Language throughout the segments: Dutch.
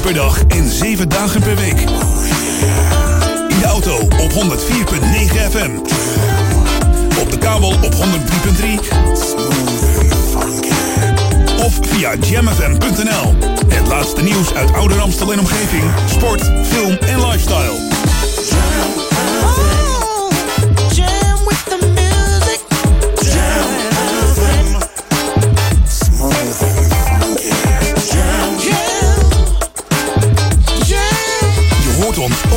per dag en 7 dagen per week. In de auto op 104.9 FM. Op de kabel op 103.3. Of via jamfm.nl. Het laatste nieuws uit oude Amstel en omgeving. Sport, film en lifestyle.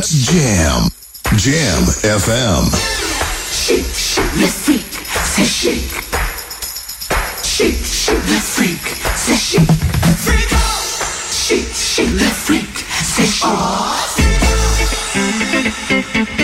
Let's jam. Jam FM. Chic, chic, let's freak. Say chic. Chic, chic, let's freak. Say chic. Freak out. Chic, chic, let's freak. Say chic. Let's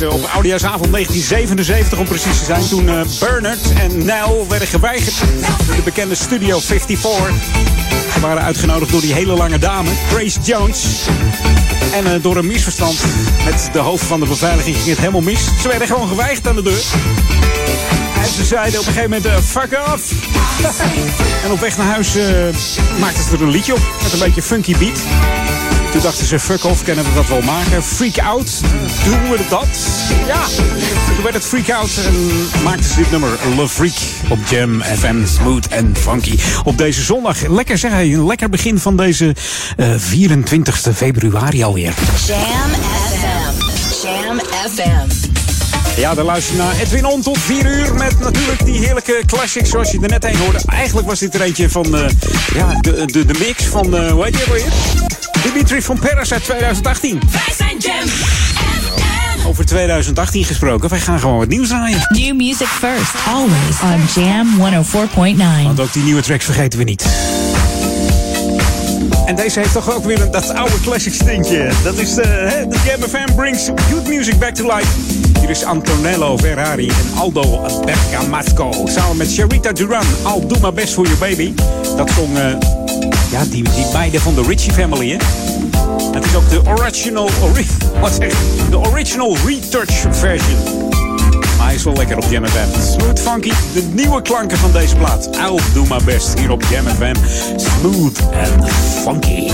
eh, op Oudejaarsavond 1977 om precies te zijn. Toen eh, Bernard en Nel werden geweigerd in de bekende Studio 54. Ze waren uitgenodigd door die hele lange dame, Grace Jones. En eh, door een misverstand met de hoofd van de beveiliging ging het helemaal mis. Ze werden gewoon geweigerd aan de deur. En ze zeiden op een gegeven moment, fuck off. en op weg naar huis maakten ze er een liedje op met een beetje funky beat. Toen dachten ze, fuck off, kunnen we dat wel maken? Freak out, doen we dat? Ja, toen werd het freak out en maakten ze dit nummer Le Freak op Jam FM, smooth en funky. Op deze zondag, lekker zeg, een lekker begin van deze eh 24 februari alweer. Jam FM. Jam FM. Ja, dan luister je naar Edwin On tot 4 uur met natuurlijk die heerlijke classics zoals je er net heen hoorde. Eigenlijk was dit er eentje van eh, ja, de, de, de mix van, eh hoe heet die weer? Dimitri van Paris uit 2018. Wij zijn Jam. Over 2018 gesproken, wij gaan gewoon wat nieuws draaien. New music first, always on Jam 104.9. Want ook die nieuwe tracks vergeten we niet. En deze heeft toch ook weer een, dat oude classic stintje. Dat is de, hè, de Jam FM brings good music back to life. Hier is Antonello Ferrari en Aldo Bergamasco. Samen met Sharita Duran. I'll do my best for you baby. Dat zong eh, ja, die, die meiden van de Ritchie family hè. Het is ook de original, ori wat ik? de original retouch version. Maar hij is wel lekker op Jam FM. Smooth Funky, de nieuwe klanken van deze plaat. I'll do my best hier op Jam FM. Smooth and funky.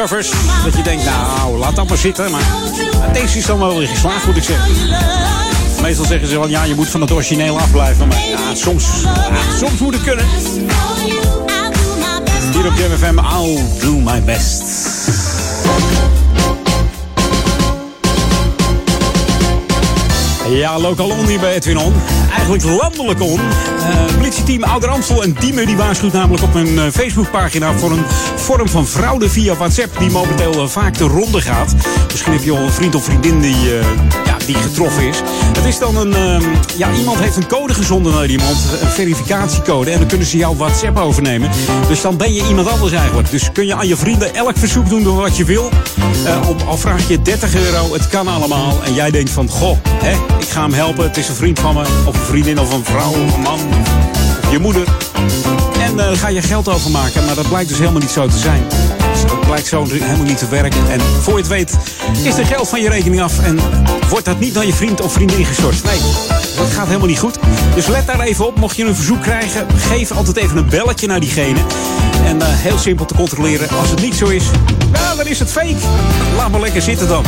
Covers dat je denkt, nou, laat dat maar zitten. Maar deze is dan wel weer geslaagd, moet ik zeggen. Meestal zeggen ze van, ja, je moet van het origineel afblijven. Maar ja, soms, soms moet het kunnen. Hier op Jam FM, I'll do my best. Ja, lokaal on bij Edwin On. Eigenlijk landelijk on. Eh, politieteam Ouder Amstel en Diemen die waarschuwt namelijk op hun eh, Facebookpagina voor een vorm van fraude via WhatsApp die momenteel eh, vaak de ronde gaat. Misschien heb je al een vriend of vriendin die, ja, die getroffen is. Het is dan een, ehm, ja, iemand heeft een code gezonden naar iemand, een verificatiecode. En dan kunnen ze jouw WhatsApp overnemen. Dus dan ben je iemand anders eigenlijk. Dus kun je aan je vrienden elk verzoek doen door wat je wil. Al vraag je 30 euro, het kan allemaal. En jij denkt van, goh, hè, ik ga hem helpen. Het is een vriend van me, vriendin, of een vrouw, of een man, of je moeder. En eh ga je geld overmaken, maar dat blijkt dus helemaal niet zo te zijn. Blijkt zo helemaal niet te werken. En voor je het weet, is er geld van je rekening af. En wordt dat niet naar je vriend of vriendin gestort. Nee, dat gaat helemaal niet goed. Dus let daar even op. Mocht je een verzoek krijgen, geef altijd even een belletje naar diegene. En eh, heel simpel te controleren. Als het niet zo is, nou, dan is het fake. Laat maar lekker zitten dan.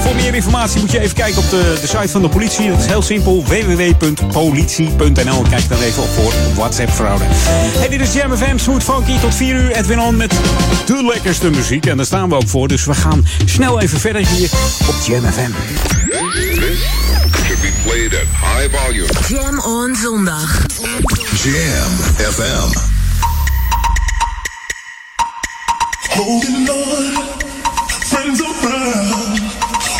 Voor meer informatie moet je even kijken op de, de site van de politie. Dat is heel simpel. www.politie.nl. Kijk daar even op voor WhatsApp fraude. Hey, dit is Jam FM. Smooth Funky tot 4 uur. Edwin On met de lekkerste muziek. En daar staan we ook voor. Dus we gaan snel even verder hier op Jam FM. Should be played at high volume. Jam on zondag. Jam FM. Holding on, friends around,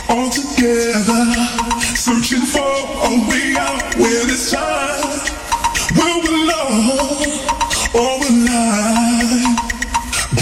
all together, searching for a way out where this time we'll belong or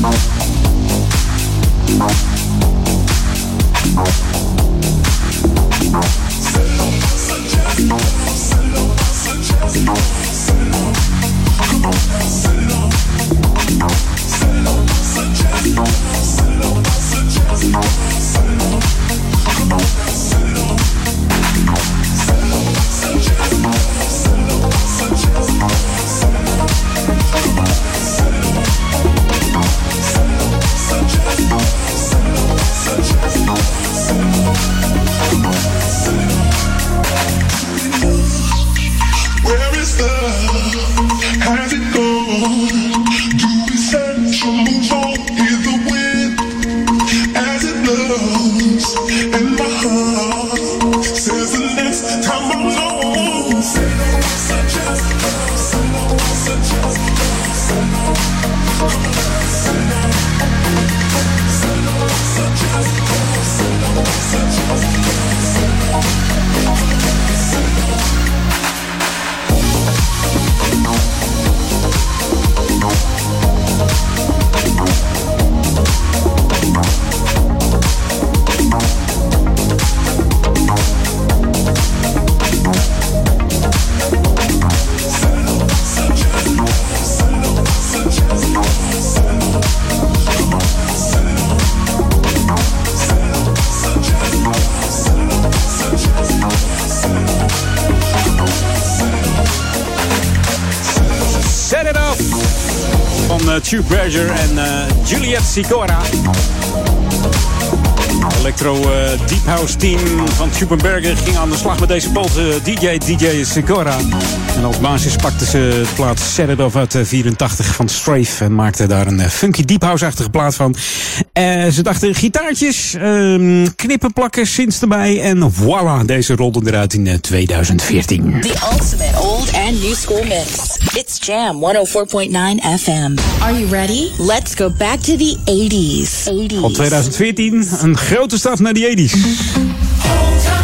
Where Tube en eh, Juliette Sicora. Electro eh, Deep House team van Tube Berger ging aan de slag met deze polte DJ, DJ Sicora. En als basis pakte ze de plaat Up uit eh, 84 van Strafe en maakte daar een eh, funky Deep House-achtige plaat van. Eh, ze dachten gitaartjes, ehm, knippen plakken, sinds erbij. En voilà, deze rolde eruit in eh, 2014. The ultimate old and new school mix. It's Jam 104.9 FM. Are you ready? Let's go back to the 80s. 80s. Van 2014, een grote stap naar de 80s.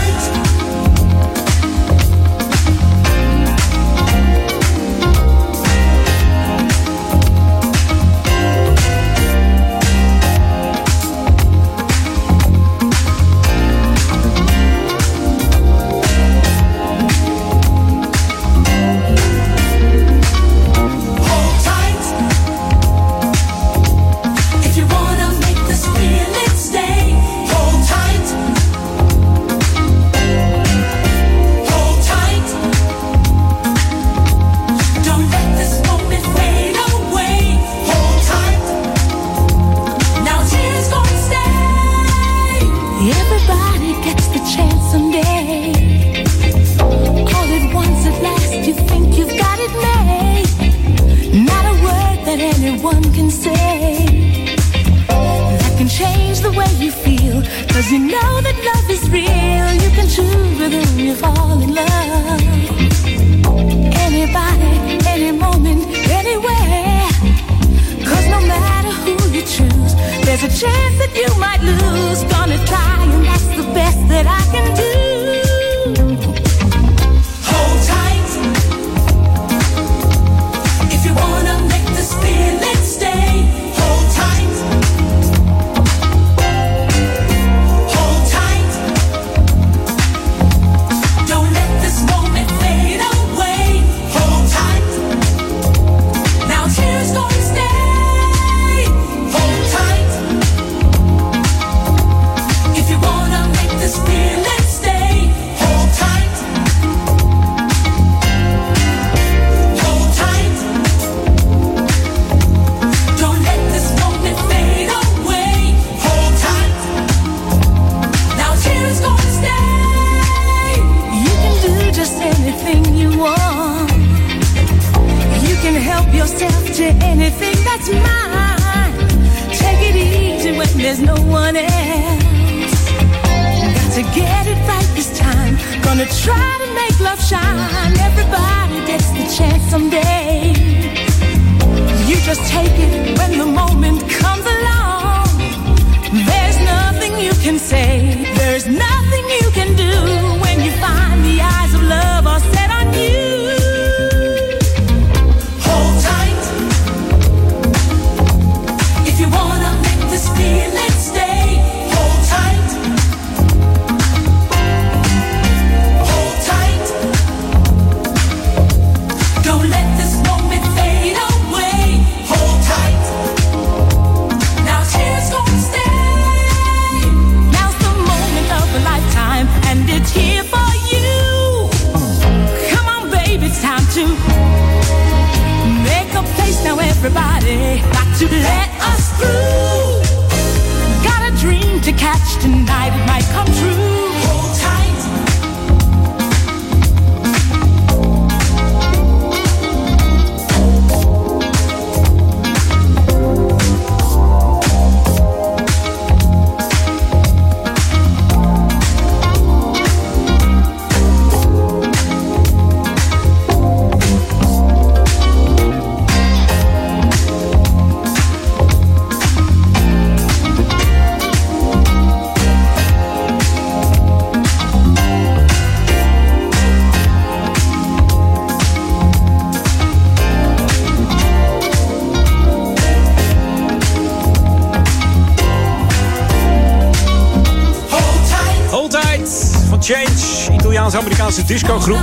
Discogroep.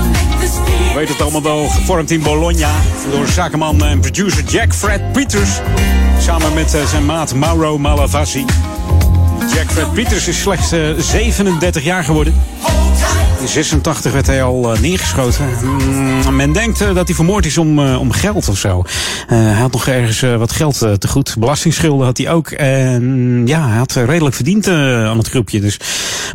Feeling weet het allemaal wel, gevormd in Bologna door zakenman en producer Jack Fred Peters. Samen met eh, zijn maat Mauro Malavasi. Jack Fred Peters is slechts eh, 37 jaar geworden. In 86 werd hij al eh, neergeschoten. Mm, men denkt eh, dat hij vermoord is om, eh, om geld of zo. Eh, hij had nog ergens eh, wat geld eh, te goed. Belastingsschulden had hij ook. En ja, hij had eh, redelijk verdiend eh, aan het groepje. Dus.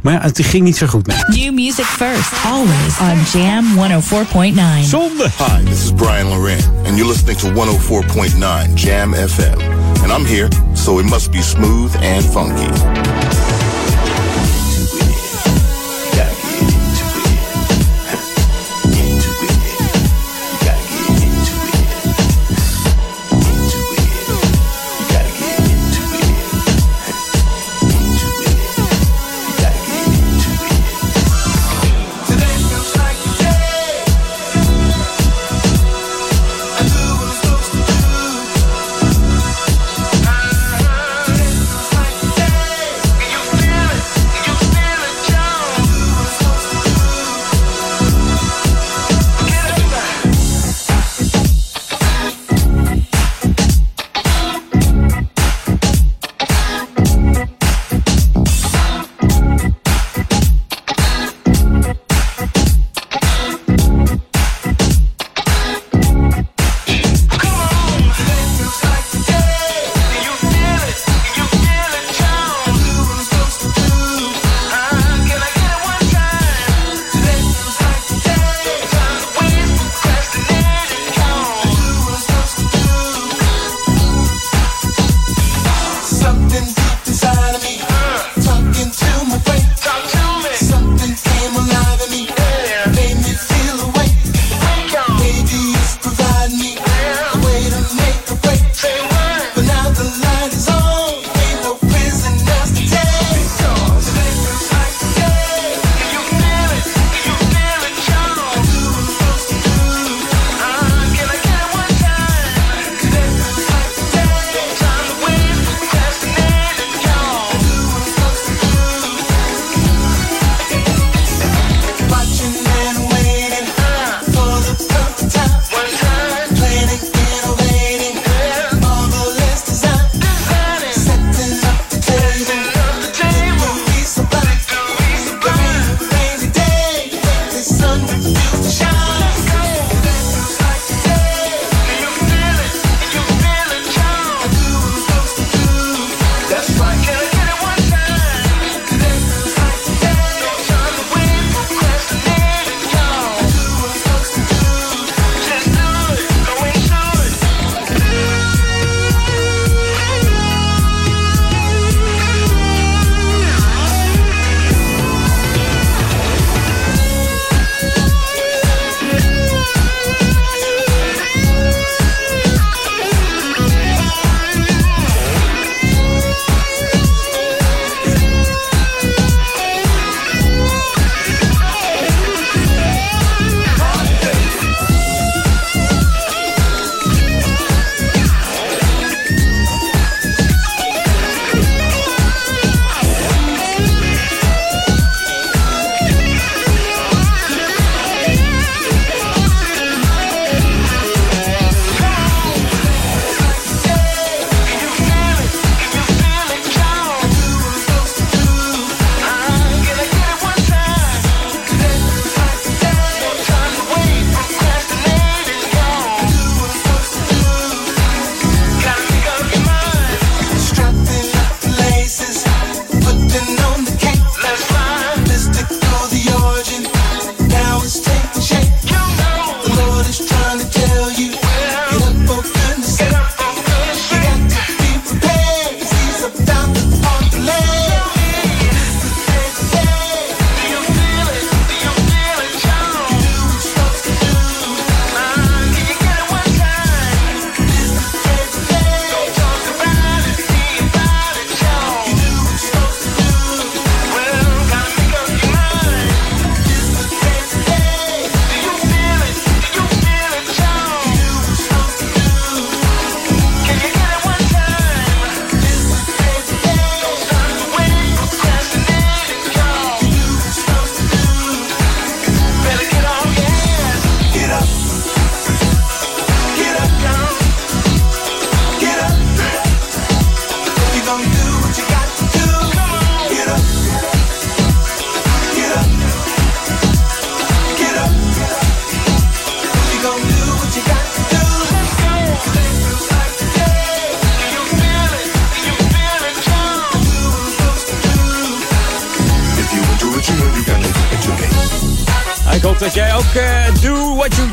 Maar ja, het ging niet zo goed met. New music first, always on Jam 104.9. Zonde! Hi, this is Brian Loren, and you're listening to 104.9 Jam FM. And And I'm here, so it must be smooth and funky.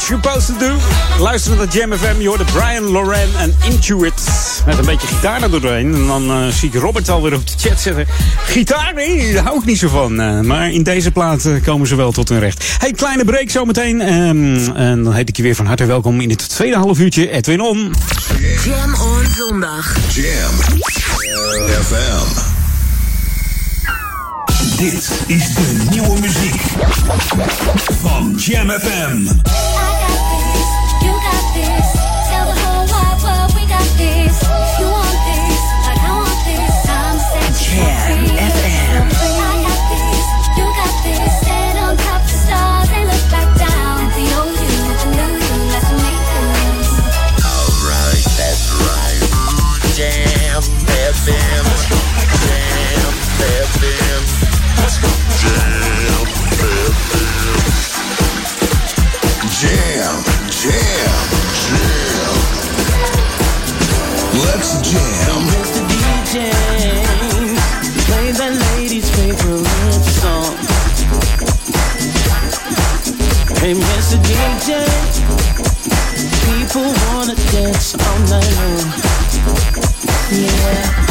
Supposed to do. Luister naar Jam FM. Je hoorde Brian Loren en Intuit. Met een beetje gitaar er doorheen. En dan uh, zie ik Robert alweer op de chat zeggen... Gitaar? Nee, daar hou ik niet zo van. Uh, maar in deze plaat komen ze wel tot hun recht. Hey, kleine break zometeen. Um, en dan heet ik je weer van harte welkom in het tweede half uurtje. Edwin On. Jam on zondag. Jam FM. Dit is de nieuwe muziek van Jam FM. World we got this. You want Let's jam. Mr. DJ, play that lady's favorite song. Hey, Mr. DJ, people wanna dance all night long. Yeah.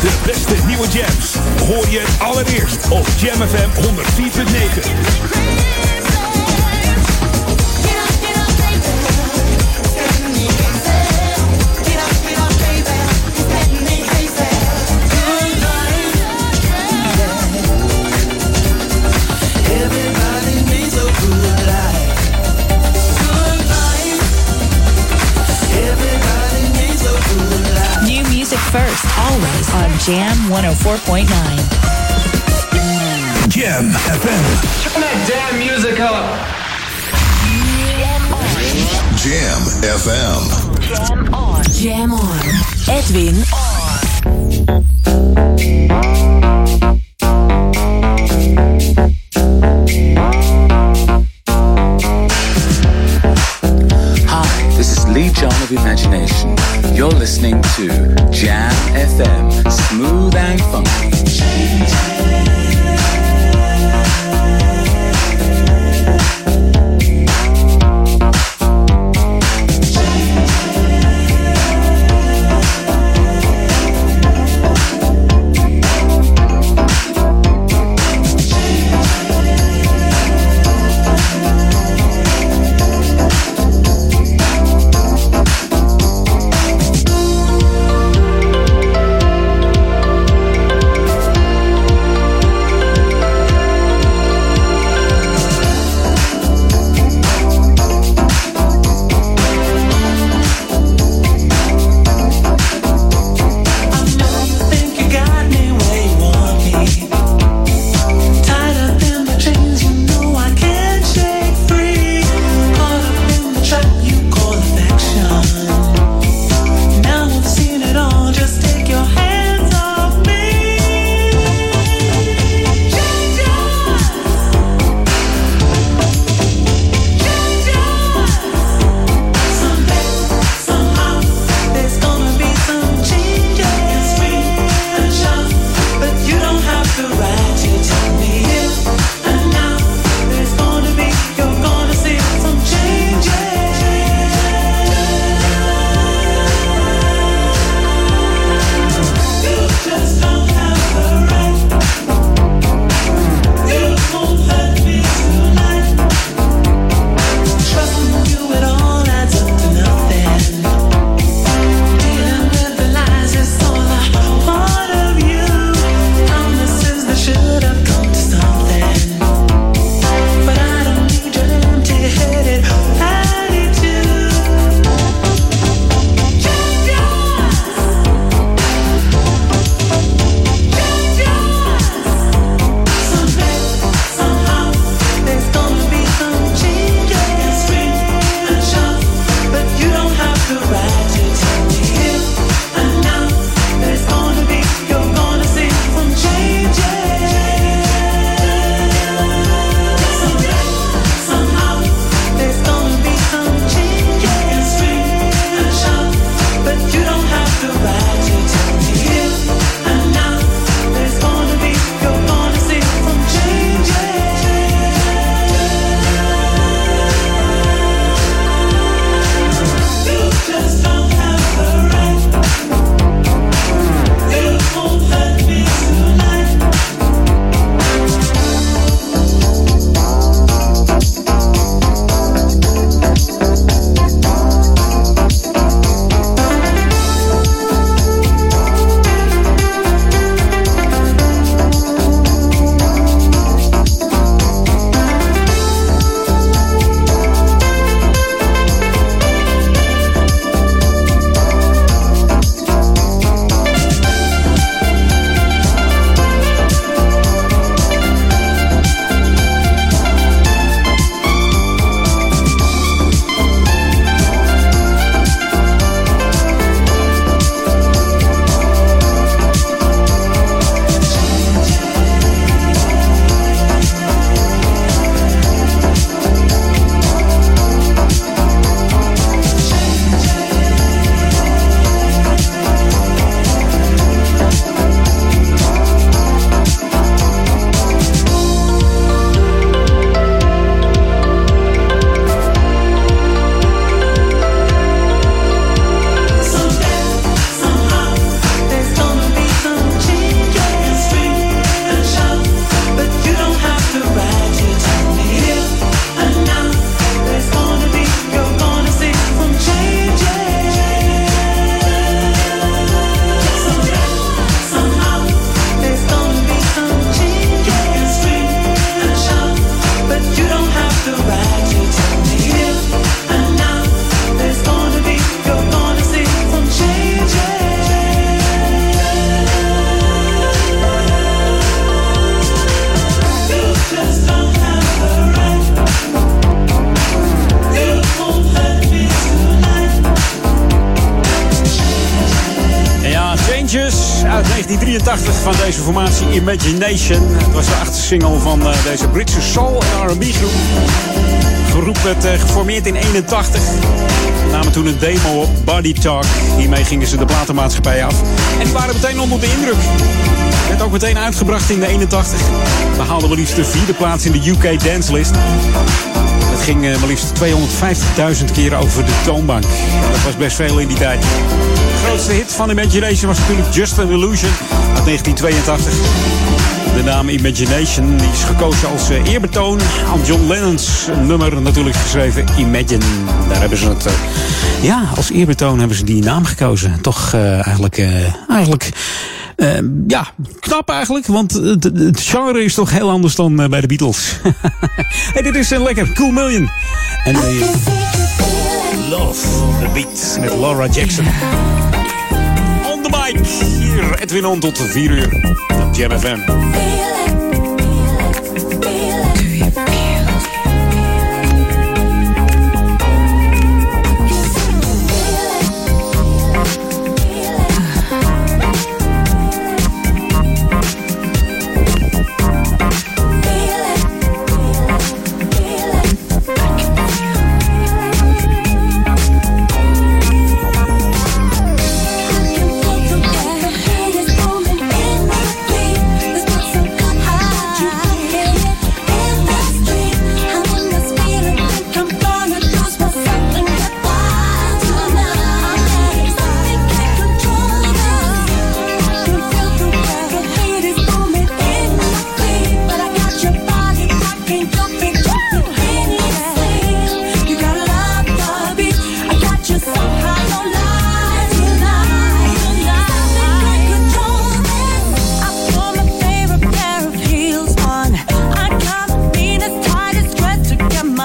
De beste nieuwe jams hoor je allereerst op Jam FM 104.9. on Jam 104.9. Jam FM. Turn that damn music up. Jam FM. Jam on. Jam on. Edwin Hi, Imagination. Het was de achtste single van uh, deze Britse soul- en R&B groep. De groep werd uh, geformeerd in 81. Ze namen toen een demo op, Body Talk. Hiermee gingen ze de platenmaatschappij af. En waren meteen onder de indruk. Werd ook meteen uitgebracht in de 81. Behaalde maar liefst de vierde plaats in de UK Dance List. Het ging uh, maar liefst 250.000 keer over de toonbank. Dat was best veel in die tijd. De grootste hit van Imagination was natuurlijk Just an Illusion uit 1982. De naam Imagination die is gekozen als uh, eerbetoon aan John Lennon's nummer natuurlijk geschreven Imagine. Daar hebben ze het, uh, ja, als eerbetoon hebben ze die naam gekozen. Toch eigenlijk, eigenlijk ja, knap eigenlijk, want het, genre is toch heel anders dan uh, bij de Beatles. hey, dit is een lekker Cool Million. En uh, Love the Beat met Laura Jackson. On the mic, hier Edwin On tot 4 uur op Jam FM.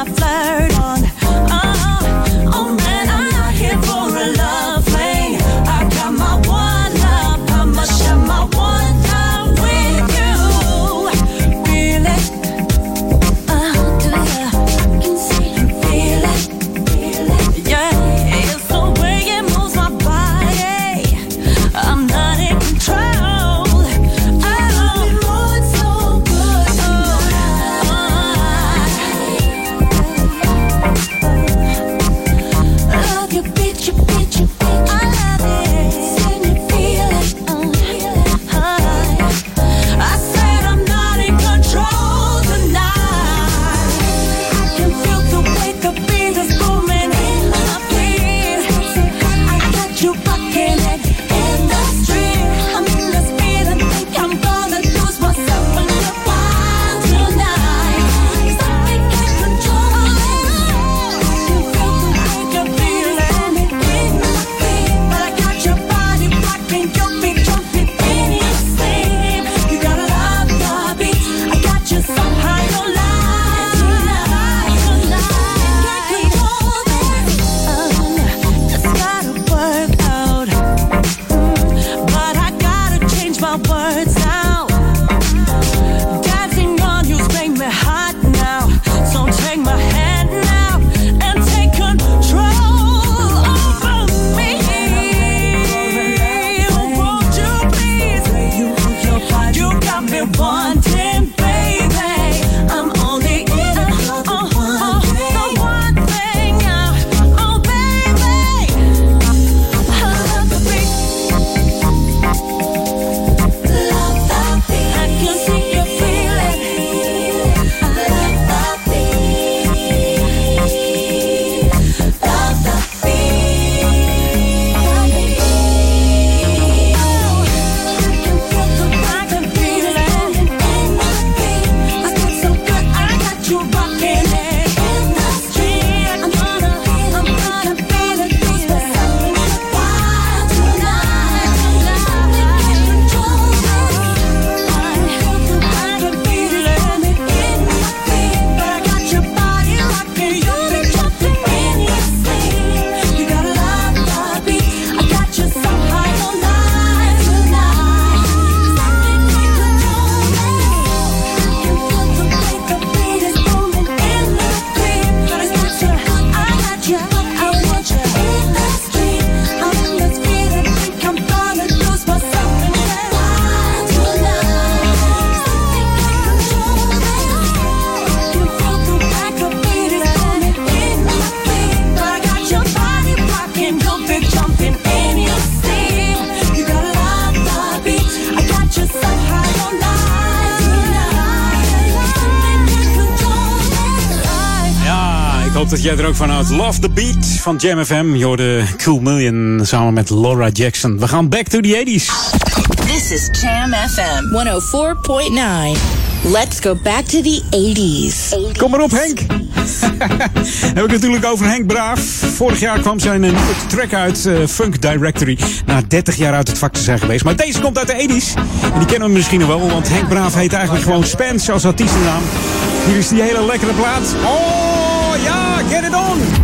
Work out dat jij ook van houdt. Love the Beat van Jam FM. Je hoorde Cool Million samen met Laura Jackson. We gaan back to the 80s. This is Jam FM 104.9. Let's go back to the 80s. Kom maar op, Henk. Heb ik natuurlijk over Henk Braaf. Vorig jaar kwam zijn nieuwe track uit eh, Funk Directory. Na 30 jaar uit het vak te zijn geweest. Maar deze komt uit de 80s. En die kennen we misschien nog wel, want Henk Braaf heet eigenlijk gewoon Spence als artiestennaam. Hier is die hele lekkere plaat. Oh get it on!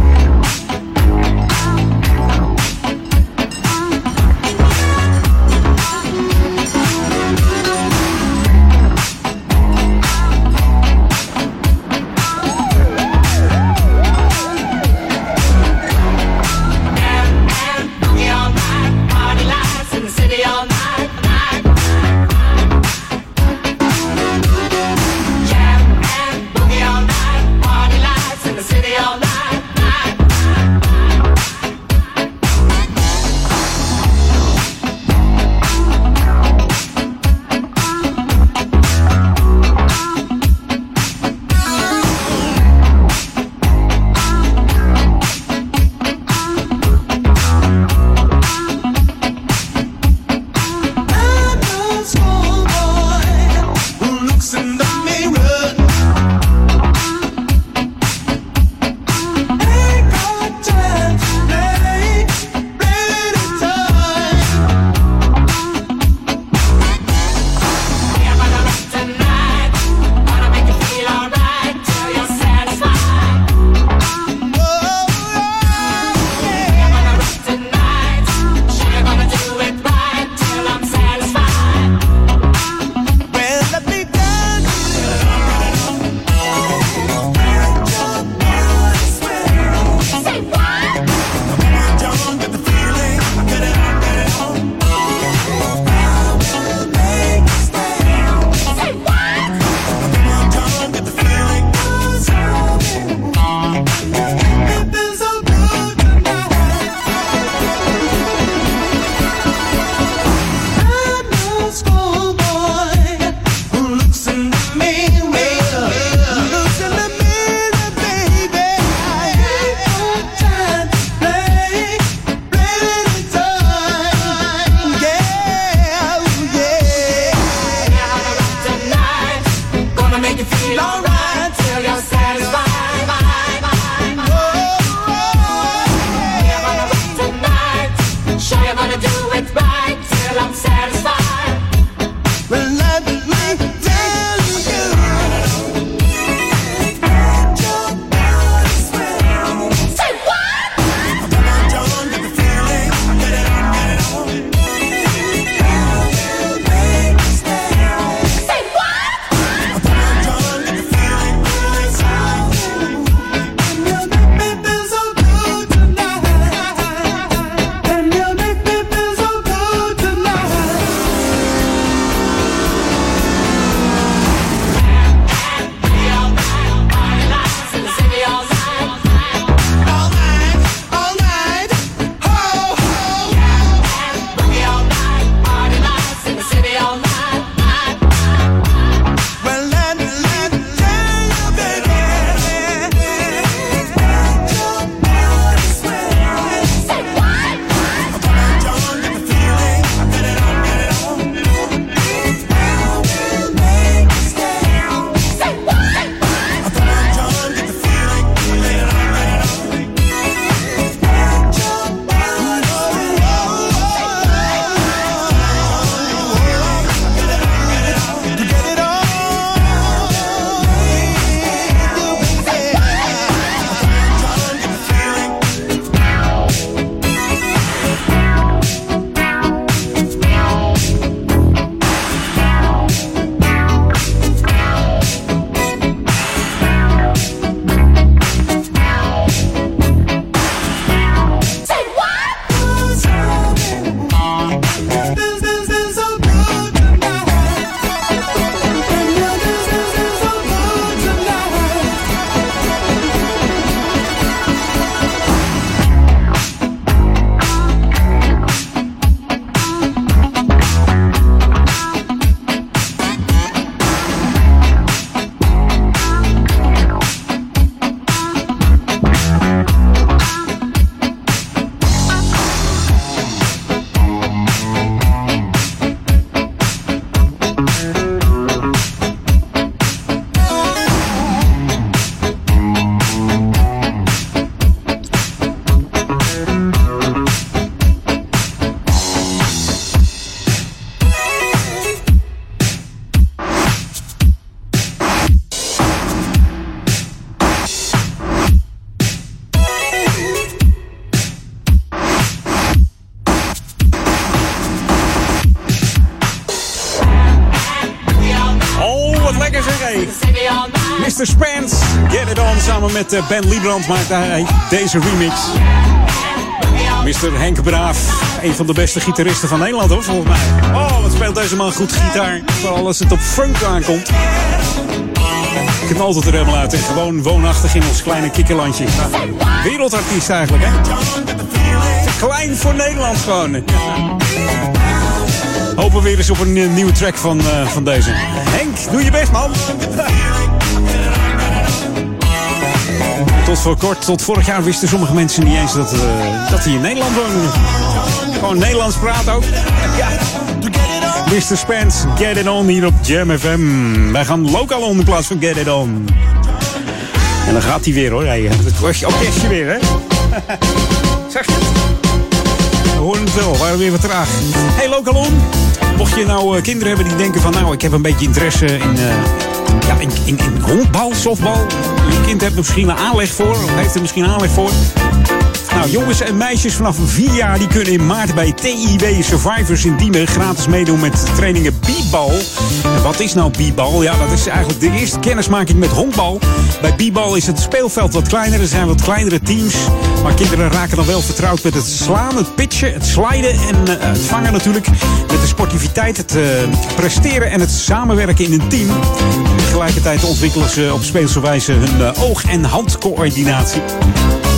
Met eh, Ben Liebrand maakte hij deze remix. Mr. Henk Braaf, een van de beste gitaristen van Nederland hoor, volgens mij. Oh, wat speelt deze man goed gitaar. Vooral als het op funk aankomt. Knalt het er helemaal uit en gewoon woonachtig in ons kleine kikkerlandje. Wereldartiest eigenlijk, hè? Te klein voor Nederland gewoon. Hopen weer eens op een eh, nieuwe track van, eh, van deze. Henk, doe je best, man. Tot voor kort, tot vorig jaar wisten sommige mensen niet eens dat, eh, dat hij in Nederland woonde. Gewoon Nederlands praat ook. Ja. Mr. Spence, Get It On hier op Jam FM. Wij gaan lokaal on in van Get It On. En dan gaat hij weer hoor. Hij, het orkestje weer, hè? zeg je? We horen het wel, we waren weer wat traag. Hey, lokaal on. Mocht je nou uh, kinderen hebben die denken van... nou, ik heb een beetje interesse in... Uh, ja, in, in, in softbal. Kind hebt misschien een aanleg voor. Of heeft er misschien aanleg voor. Nou, jongens en meisjes vanaf 4 jaar die kunnen in maart bij TIW Survivors in Diemen gratis meedoen met trainingen b-bal. En wat is nou b-bal? Ja, dat is eigenlijk de eerste kennismaking met honkbal. Bij b-bal is het speelveld wat kleiner, er zijn wat kleinere teams. Maar kinderen raken dan wel vertrouwd met het slaan, het pitchen, het sliden en uh, het vangen natuurlijk. Met de sportiviteit, het uh, presteren en het samenwerken in een team. Tegelijkertijd ontwikkelen ze op speelse wijze hun uh, oog- en handcoördinatie.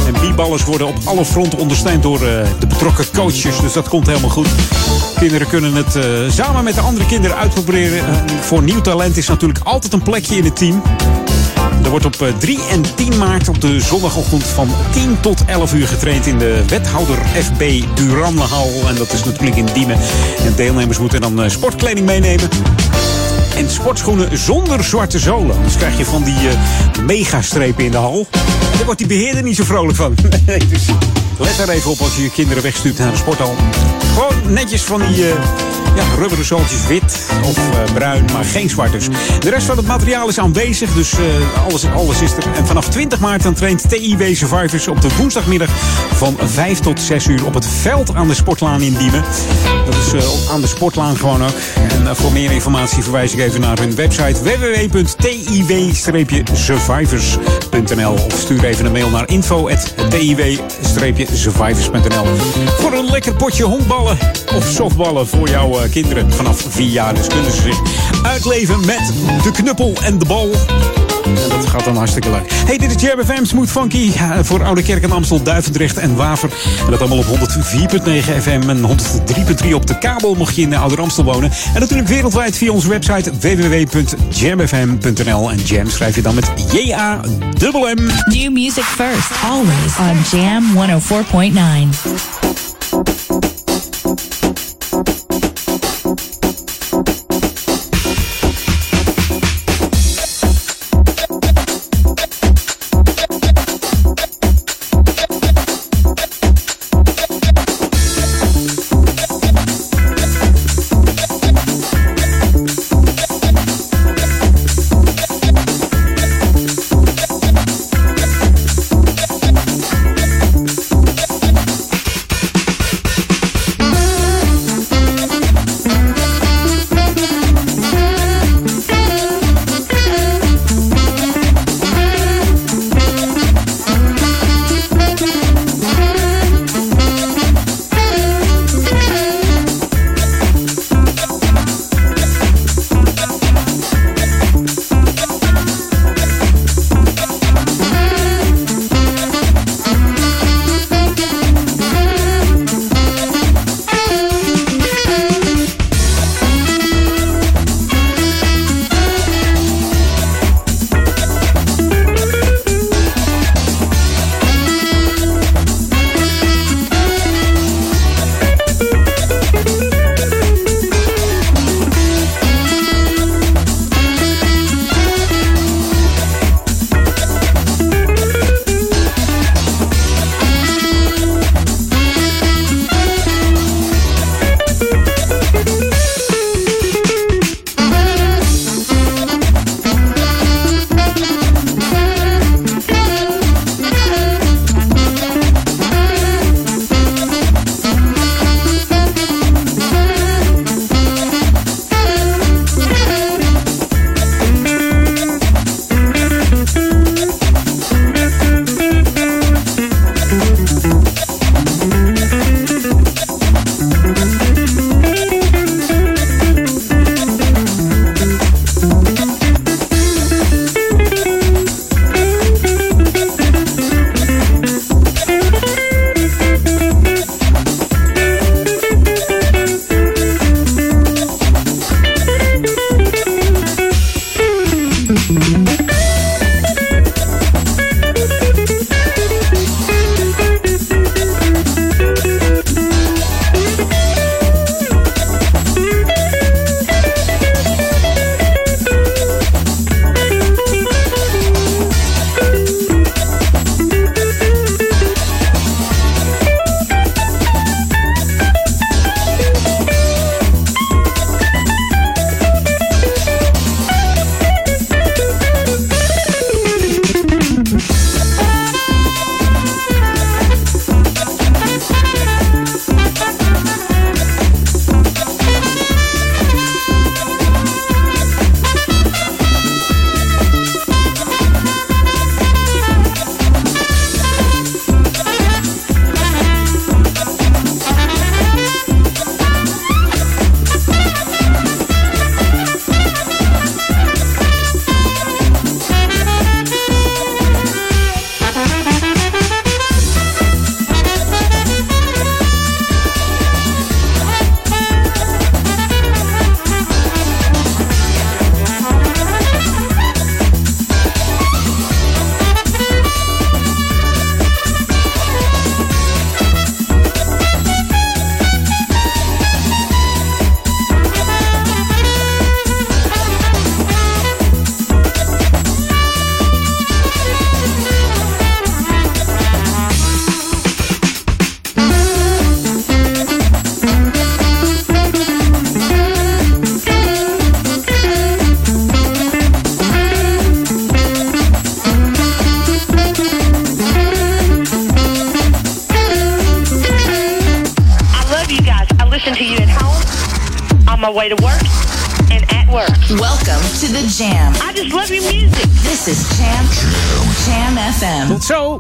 En b-ballers worden op alle fronten ondersteund door de betrokken coaches. Dus dat komt helemaal goed. Kinderen kunnen het samen met de andere kinderen uitproberen. Voor nieuw talent is natuurlijk altijd een plekje in het team. Er wordt op 3 en 10 maart op de zondagochtend van 10 tot 11 uur getraind in de wethouder FB Duranhal. En dat is natuurlijk in Diemen. En deelnemers moeten dan sportkleding meenemen en sportschoenen zonder zwarte zolen. Anders krijg je van die uh, megastrepen in de hal. Daar wordt die beheerder niet zo vrolijk van. dus let er even op als je je kinderen wegstuurt naar de sporthal. Gewoon netjes van die ja, rubberen zooltjes wit of uh, bruin, maar geen zwart dus. De rest van het materiaal is aanwezig, dus alles, alles is er. En vanaf 20 maart dan traint TIW Survivors op de woensdagmiddag van 5 tot 6 uur op het veld aan de Sportlaan in Diemen. Dat is aan de Sportlaan gewoon ook. En voor meer informatie verwijs ik even naar hun website www.tiw-survivors.nl of stuur even een mail naar info.tiw-survivors.nl voor een lekker potje honkballen of softballen voor jouw uh, kinderen vanaf 4 jaar. Dus kunnen ze zich uitleven met de knuppel en de bal. En dat gaat dan hartstikke leuk. Hey, dit is Jam FM Smooth Funky uh, voor Oude Kerk en Amstel, Duivendrecht en Waver. En dat allemaal op 104.9 FM en 103.3 op de kabel mocht je in de Oude Amstel wonen. En natuurlijk wereldwijd via onze website www.jamfm.nl. En Jam schrijf je dan met J-A-M-M. New music first, always on Jam 104.9. is Jam Cham FM. So.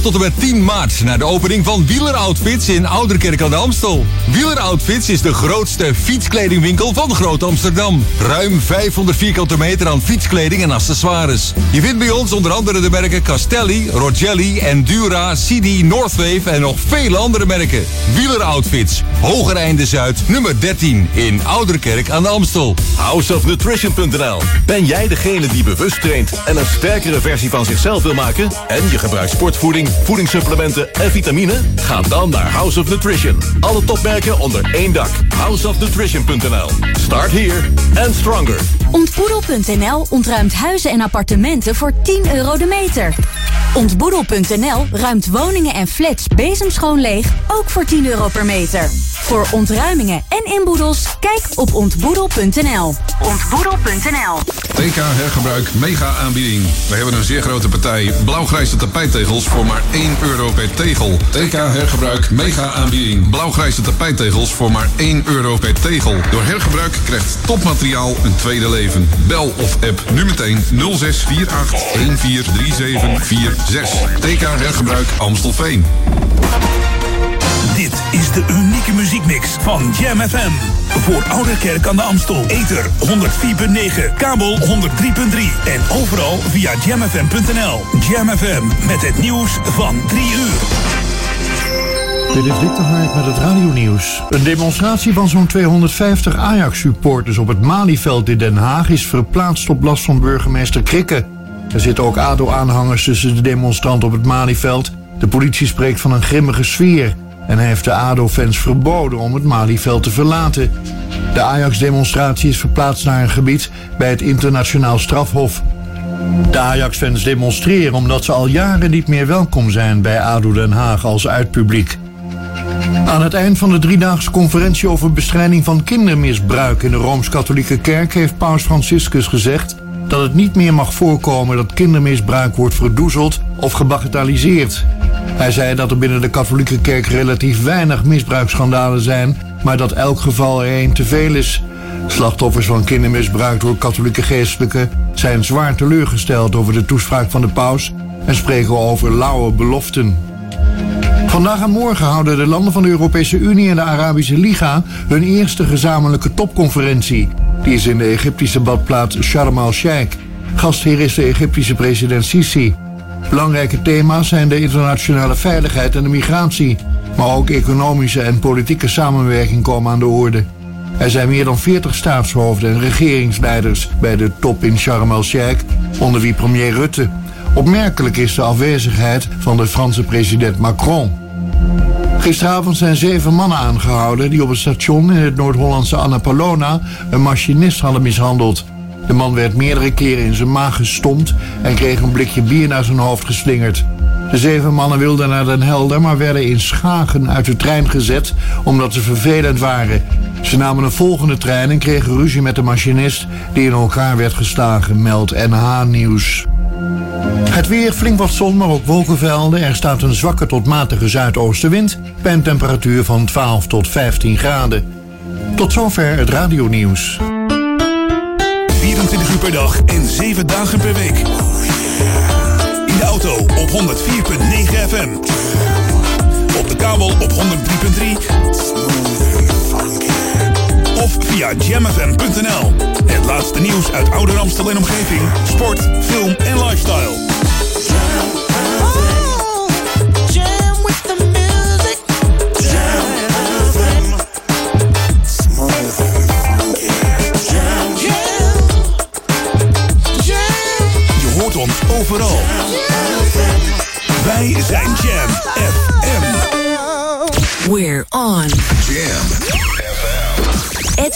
tot en met 10 maart naar de opening van Wieler Outfits in Ouderkerk aan de Amstel. Wieler Outfits is de grootste fietskledingwinkel van Groot Amsterdam. Ruim 500 vierkante meter aan fietskleding en accessoires. Je vindt bij ons onder andere de merken Castelli, Rogelli, Endura, CD, Northwave en nog vele andere merken. Wieler Outfits, Hogereinde Zuid, nummer 13 in Ouderkerk aan de Amstel. Houseofnutrition.nl Ben jij degene die bewust traint en een sterkere versie van zichzelf wil maken? En je gebruikt sportvoeding, voedingssupplementen en vitamine? Ga dan naar House of Nutrition. Alle topmerken onder één dak. Houseofnutrition.nl Start here and stronger. Ontboedel.nl ontruimt huizen en appartementen voor 10 euro de meter. Ontboedel.nl ruimt woningen en flats bezemschoon leeg ook voor 10 euro per meter. Voor ontruimingen en inboedels, kijk op ontboedel.nl. Ontboedel.nl TK Hergebruik mega aanbieding. We hebben een zeer grote partij blauwgrijze tapijttegels voor maar 1 euro per tegel. TK Hergebruik mega aanbieding. Blauwgrijze tapijttegels voor maar 1 euro per tegel. Door hergebruik krijgt topmateriaal een tweede leven. Bel of app nu meteen 0648 143746. TK Hergebruik Amstelveen. Dit is de unieke muziekmix van Jam FM. Voor Oude Kerk aan de Amstel. Ether 104.9, kabel 103.3 en overal via jamfm.nl. Jam FM met het nieuws van 3 uur. Dit is Dick de met het radionieuws. Een demonstratie van zo'n 250 Ajax-supporters op het Malieveld in Den Haag is verplaatst op last van burgemeester Krikke. Er zitten ook ADO-aanhangers tussen de demonstranten op het Malieveld. De politie spreekt van een grimmige sfeer en heeft de ADO-fans verboden om het Malieveld te verlaten. De Ajax-demonstratie is verplaatst naar een gebied bij het internationaal strafhof. De Ajax-fans demonstreren omdat ze al jaren niet meer welkom zijn bij ADO Den Haag als uitpubliek. Aan het eind van de driedaagse conferentie over bestrijding van kindermisbruik in de Rooms-Katholieke Kerk heeft Paus Franciscus gezegd dat het niet meer mag voorkomen dat kindermisbruik wordt verdoezeld of gebagatelliseerd. Hij zei dat er binnen de katholieke kerk relatief weinig misbruiksschandalen zijn, maar dat elk geval er één te veel is. Slachtoffers van kindermisbruik door katholieke geestelijken zijn zwaar teleurgesteld over de toespraak van de paus en spreken over lauwe beloften. Vandaag en morgen houden de landen van de Europese Unie en de Arabische Liga hun eerste gezamenlijke topconferentie. Die is in de Egyptische badplaats Sharm el-Sheikh. Gastheer is de Egyptische president Sisi. Belangrijke thema's zijn de internationale veiligheid en de migratie. Maar ook economische en politieke samenwerking komen aan de orde. Er zijn meer dan 40 staatshoofden en regeringsleiders bij de top in Sharm el-Sheikh, onder wie premier Rutte. Opmerkelijk is de afwezigheid van de Franse president Macron. Gisteravond zijn zeven mannen aangehouden die op het station in het Noord-Hollandse Annapolona een machinist hadden mishandeld. De man werd meerdere keren in zijn maag gestompt en kreeg een blikje bier naar zijn hoofd geslingerd. De zeven mannen wilden naar Den Helder, maar werden in Schagen uit de trein gezet omdat ze vervelend waren. Ze namen een volgende trein en kregen ruzie met de machinist die in elkaar werd geslagen, meldt NH Nieuws. Het weer, flink wat zon, maar ook wolkenvelden. Er staat een zwakke tot matige zuidoostenwind bij een temperatuur van 12 tot 15 graden. Tot zover het radionieuws. 24 uur per dag en 7 dagen per week. In de auto op 104.9 FM. Op de kabel op 103.3. Of via jamfm.nl. Het laatste nieuws uit oude Amstel en omgeving. Sport, film en lifestyle.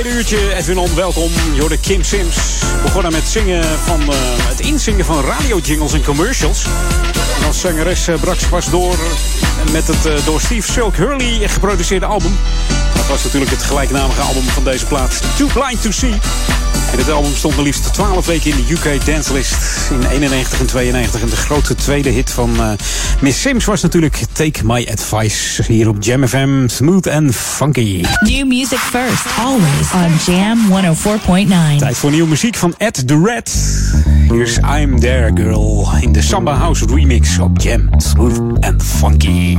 Tweede uurtje. Edwin On, welkom. Je hoorde Kim Sims. Begonnen met zingen van, uh, het inzingen van radio-jingles en commercials. En als zangeres uh, brak ze pas door met het uh, door Steve Silk Hurley geproduceerde album. Dat was natuurlijk het gelijknamige album van deze plaat. Too Blind to See. En het album stond maar liefst 12 weken in de UK Dancelist in 91 en 92. En de grote tweede hit van uh, Miss Sims was natuurlijk Take My Advice. Hier op Jam FM, smooth and funky. New music first, always on Jam 104.9. Tijd voor nieuwe muziek van Ed the Red. Hier is I'm There Girl in de Samba House remix op Jam, smooth and funky.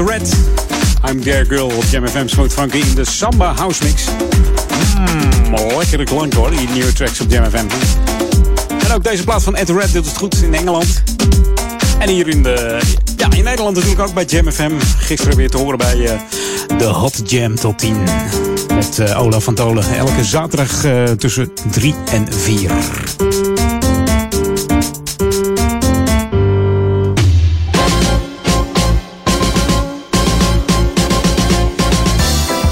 Ed Red. I'm There Girl op Jam FM Smooth Funky in de Samba House mix. Mmm, lekkere klank hoor, die nieuwe tracks op Jam FM. En ook deze plaat van Ed Red doet het goed in Engeland. En hier in, de, ja, in Nederland natuurlijk ook bij Jam FM. Gisteren weer te horen bij eh, de Hot Jam tot 10. Met eh, Olaf van Tolen. Elke zaterdag eh, tussen 3 en 4.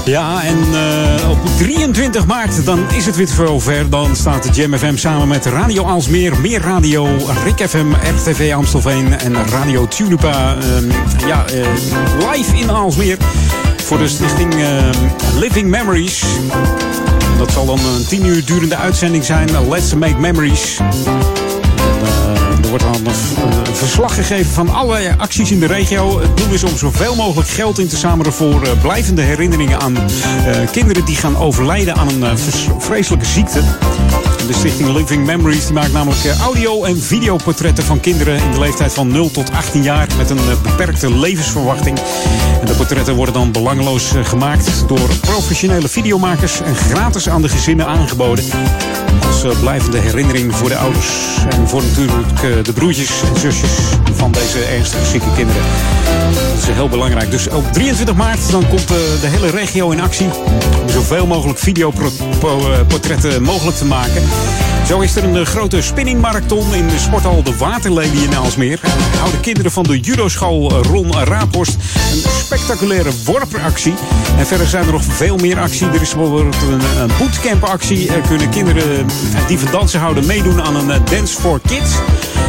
Ja, en uh, op 23 maart dan is het weer zover. Dan staat de Jam FM samen met Radio Aalsmeer, Meer Radio, Rick FM, RTV Amstelveen en Radio Tulipa. Uh, ja, uh, live in Aalsmeer voor de stichting Living Memories. Dat zal dan een 10 uur durende uitzending zijn. Let's Make Memories. Er wordt dan een verslag gegeven van alle acties in de regio. Het doel is om zoveel mogelijk geld in te zamelen voor blijvende herinneringen aan uh, kinderen die gaan overlijden aan een uh, vreselijke ziekte. De stichting Living Memories maakt namelijk audio- en videoportretten van kinderen in de leeftijd van 0 tot 18 jaar met een beperkte levensverwachting. En de portretten worden dan belangeloos gemaakt door professionele videomakers en gratis aan de gezinnen aangeboden. Als blijvende herinnering voor de ouders en voor natuurlijk de broertjes en zusjes van deze ernstig zieke kinderen. Dat is heel belangrijk. Dus op 23 maart dan komt de hele regio in actie om zoveel mogelijk videoportretten mogelijk te maken. Zo is er een grote spinningmarathon in de sporthal De Waterlelie in Aalsmeer. Houden kinderen van de judoschool Ron Raaphorst een spectaculaire worpactie. En verder zijn er nog veel meer actie. Er is bijvoorbeeld een, een bootcampactie. Er kunnen kinderen die van dansen houden meedoen aan een Dance for Kids.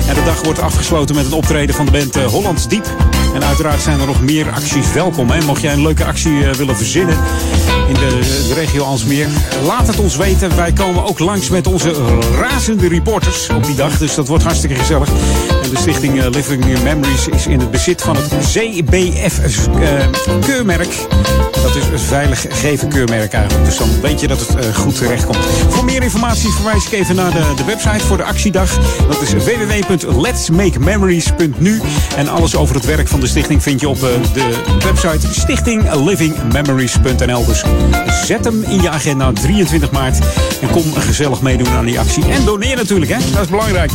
En de dag wordt afgesloten met een optreden van de band Hollands Diep. En uiteraard zijn er nog meer acties welkom. Hè? Mocht jij een leuke actie willen verzinnen in de, regio Alsmeer, laat het ons weten. Wij komen ook langs met onze razende reporters op die dag. Dus dat wordt hartstikke gezellig. En de stichting Living Memories is in het bezit van het CBF-keurmerk. Dat is het veilig geven keurmerk eigenlijk. Dus dan weet je dat het uh, goed terecht komt. Voor meer informatie verwijs ik even naar de, de website voor de actiedag. Dat is www.letsmakememories.nu. En alles over het werk van de stichting vind je op de website stichtinglivingmemories.nl. Dus zet hem in je agenda 23 maart. En kom gezellig meedoen aan die actie. En doneer natuurlijk, hè? Dat is belangrijk.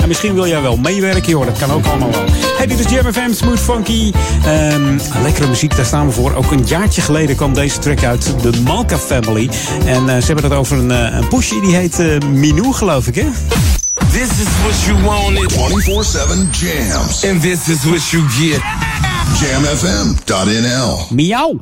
En misschien wil jij wel meewerken, hoor. Dat kan ook allemaal wel. Hey, dit is Jam FM, Smooth Funky. Um, lekkere muziek, daar staan we voor. Ook een jaartje geleden kwam deze track uit, de Malka Family. En uh, ze hebben het over een, uh, een poesje, die heet uh, Minou, geloof ik, hè? This is what you wanted. 24-7 jams. And this is what you get. Jamfm.nl Miauw.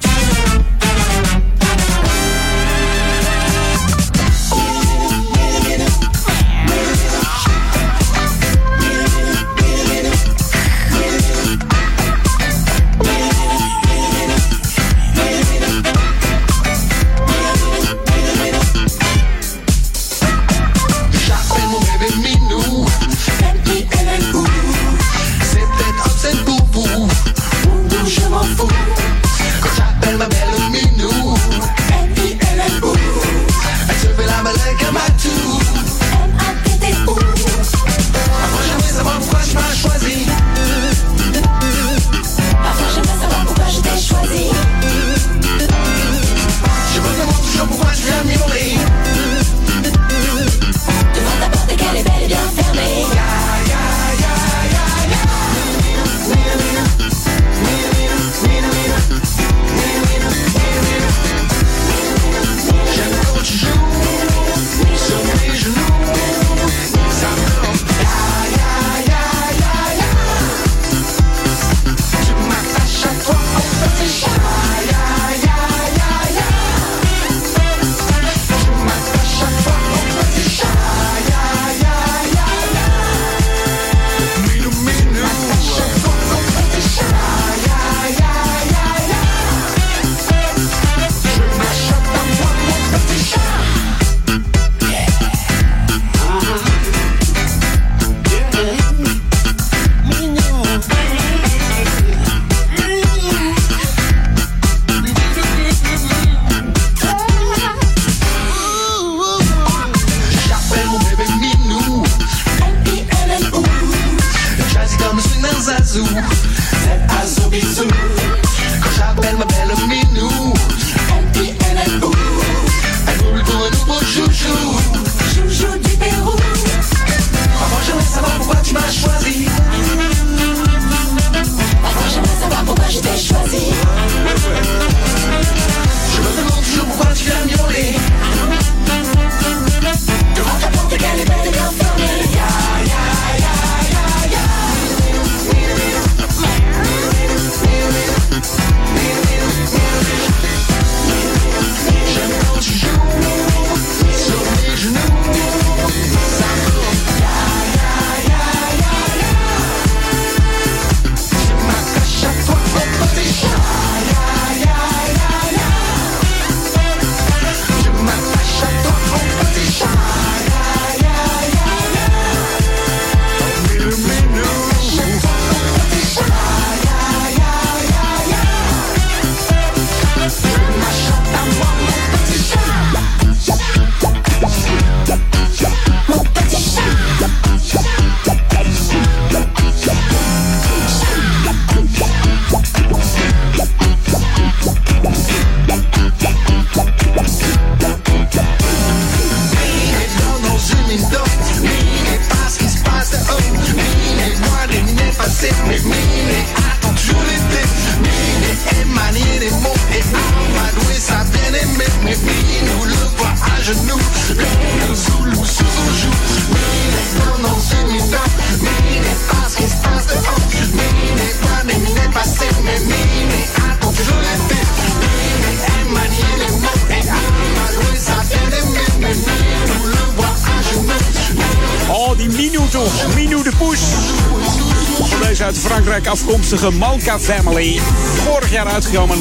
Afkomstige Malka Family. Vorig jaar uitgekomen.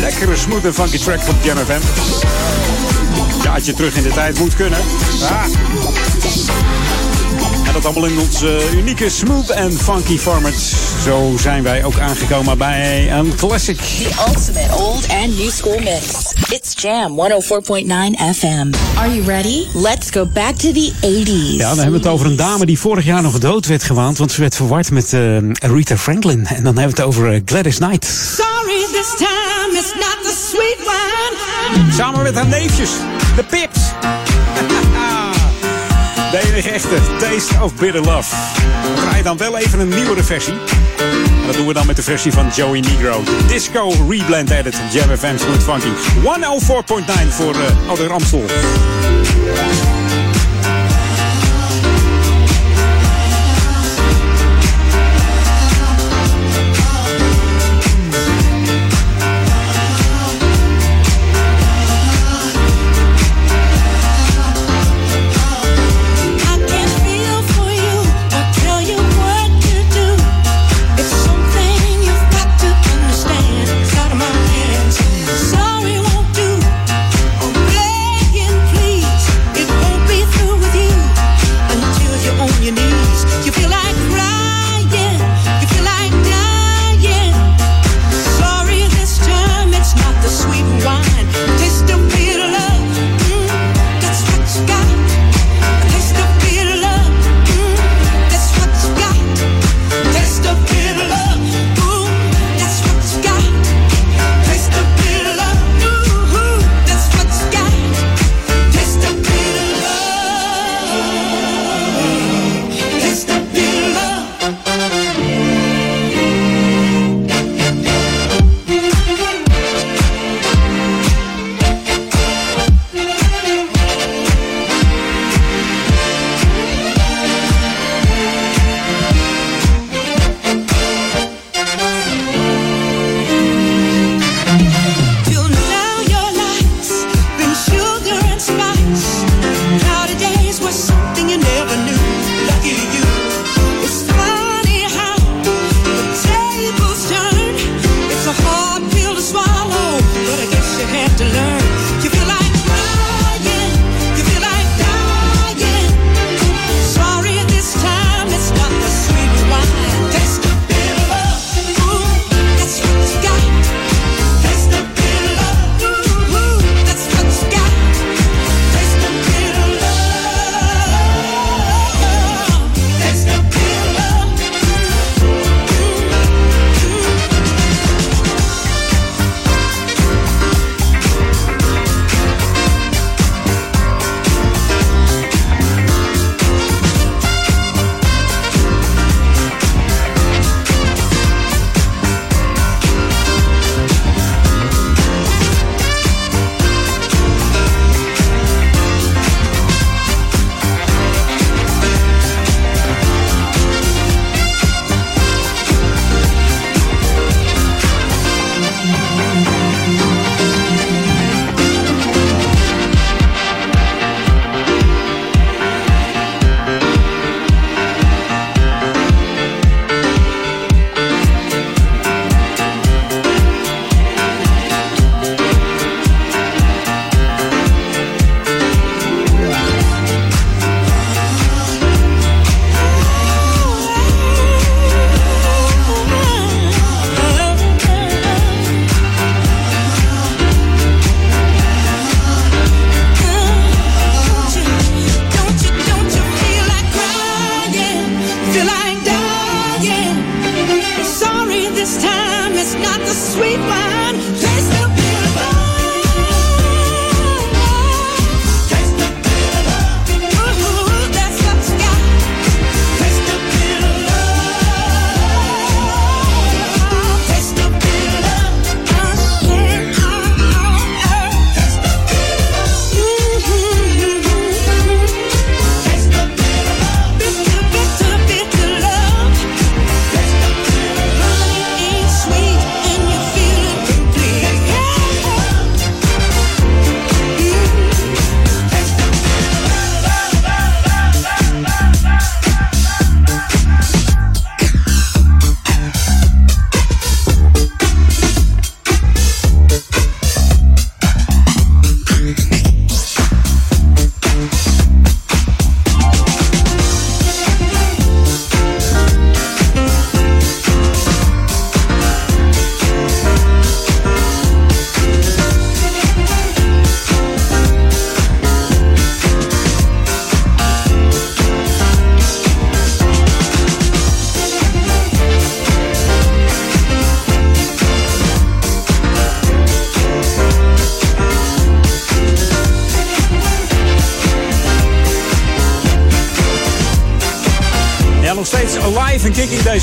Lekkere smooth en funky track van Jam FM. Jaartje terug in de tijd moet kunnen. Ah. En dat allemaal in ons eh, unieke smooth en funky format. Zo zijn wij ook aangekomen bij een classic. The ultimate old and new school mix. It's Jam 104.9 FM. Are you ready? Let's go back to the 80s. Ja, dan hebben we het over een dame die vorig jaar nog dood werd gewaand. Want ze werd verward met eh, Rita Franklin. En dan hebben we het over eh, Gladys Knight. Sorry, this time it's not the sweet wine. Samen met haar neefjes, de Pips. De enige echte Taste of Bitter Love. We draaien dan wel even een nieuwere versie. En dat doen we dan met de versie van Joey Negro. Disco Reblend Edit. Jam FM Smooth Funky. 104.9 voor uh, Ouder Amstel.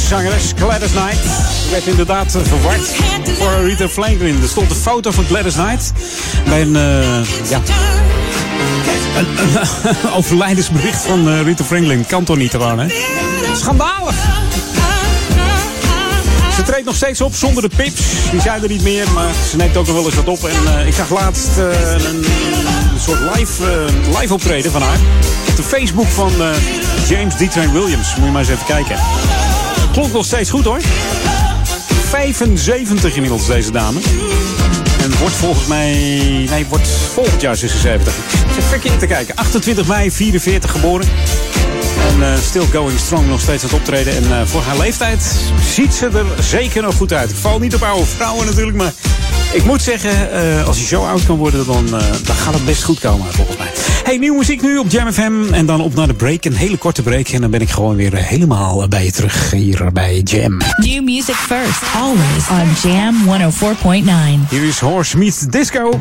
Zangeres, Gladys Knight. Werd inderdaad eh, verward voor Rita Franklin. Er stond een foto van Gladys Knight bij een, eh, ja, een, overlijdensbericht van eh, Rita Franklin. Kan toch niet gewoon, hè? Schandalig! Ze treedt nog steeds op zonder de pips. Die zijn er niet meer, maar ze neemt ook nog wel eens wat op. En ik zag laatst een, een soort live, live optreden van haar. Op de Facebook van James D. Train Williams. Moet je maar eens even kijken. Klonk nog steeds goed hoor. 75 inmiddels deze dame. En wordt volgens mij... Nee, wordt volgend jaar 76. Ik zit verkeerd te kijken. 28 mei, 44 geboren. En eh, still going strong, nog steeds aan het optreden. En eh, voor haar leeftijd ziet ze er zeker nog goed uit. Ik val niet op oude vrouwen natuurlijk, maar ik moet zeggen, eh, als je zo oud kan worden, dan, dan gaat het best goed komen volgens mij. Hey, nieuwe muziek nu op Jam FM. En dan op naar de break, een hele korte break. En dan ben ik gewoon weer eh, helemaal bij je terug hier bij Jam. New music first, always on Jam 104.9. Hier is Horse Meets Disco.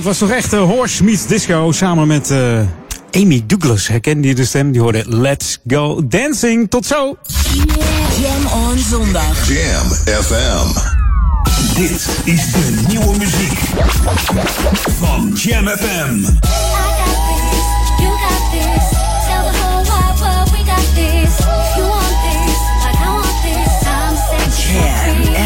het was toch echt eh, uh, Horse Meets Disco samen met eh, Amy Douglas. Herkende je de stem? Die hoorde Let's Go Dancing. Tot zo! Jam on zondag. Jam FM. Dit is de nieuwe muziek van Jam FM. Jam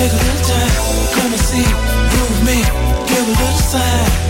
Take a little time, come and see, prove me, give a little sign.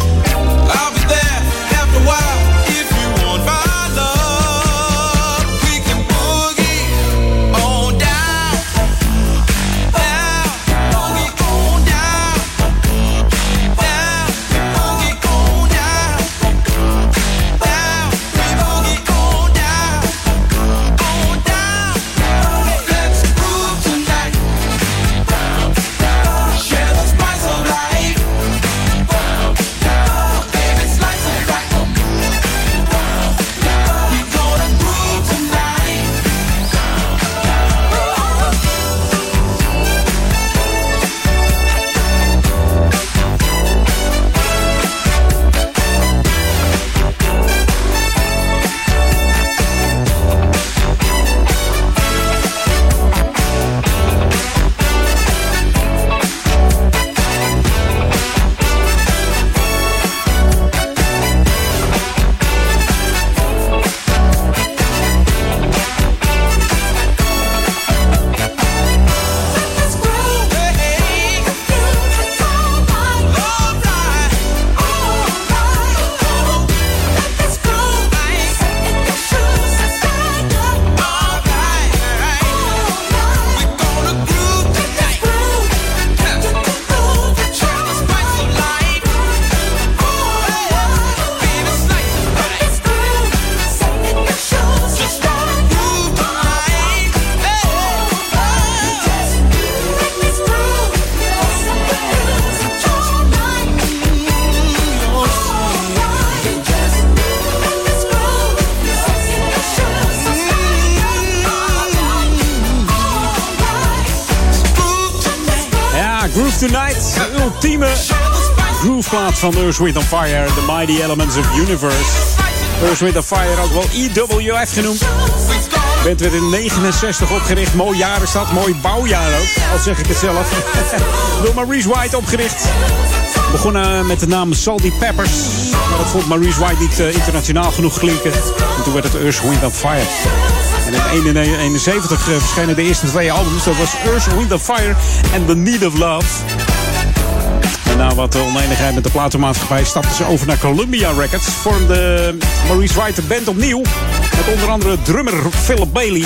Van Earth, Wind Fire. The Mighty Elements of Universe. Earth, Wind Fire, ook wel EWF genoemd. Band werd in 69 opgericht. Mooi jaar is dat. Mooi bouwjaar ook. Al zeg ik het zelf. Door Maurice White opgericht. Begonnen met de naam Salty Peppers. Maar dat vond Maurice White niet eh, internationaal genoeg klinken. En toen werd het Earth, Wind Fire. En in 1971 eh, verschenen de eerste twee albums. Dat was Earth, Wind Fire en The Need of Love. Na wat oneenigheid met de platenmaatschappij stapten ze over naar Columbia Records. Vormde Maurice White de band opnieuw. Met onder andere drummer Philip Bailey.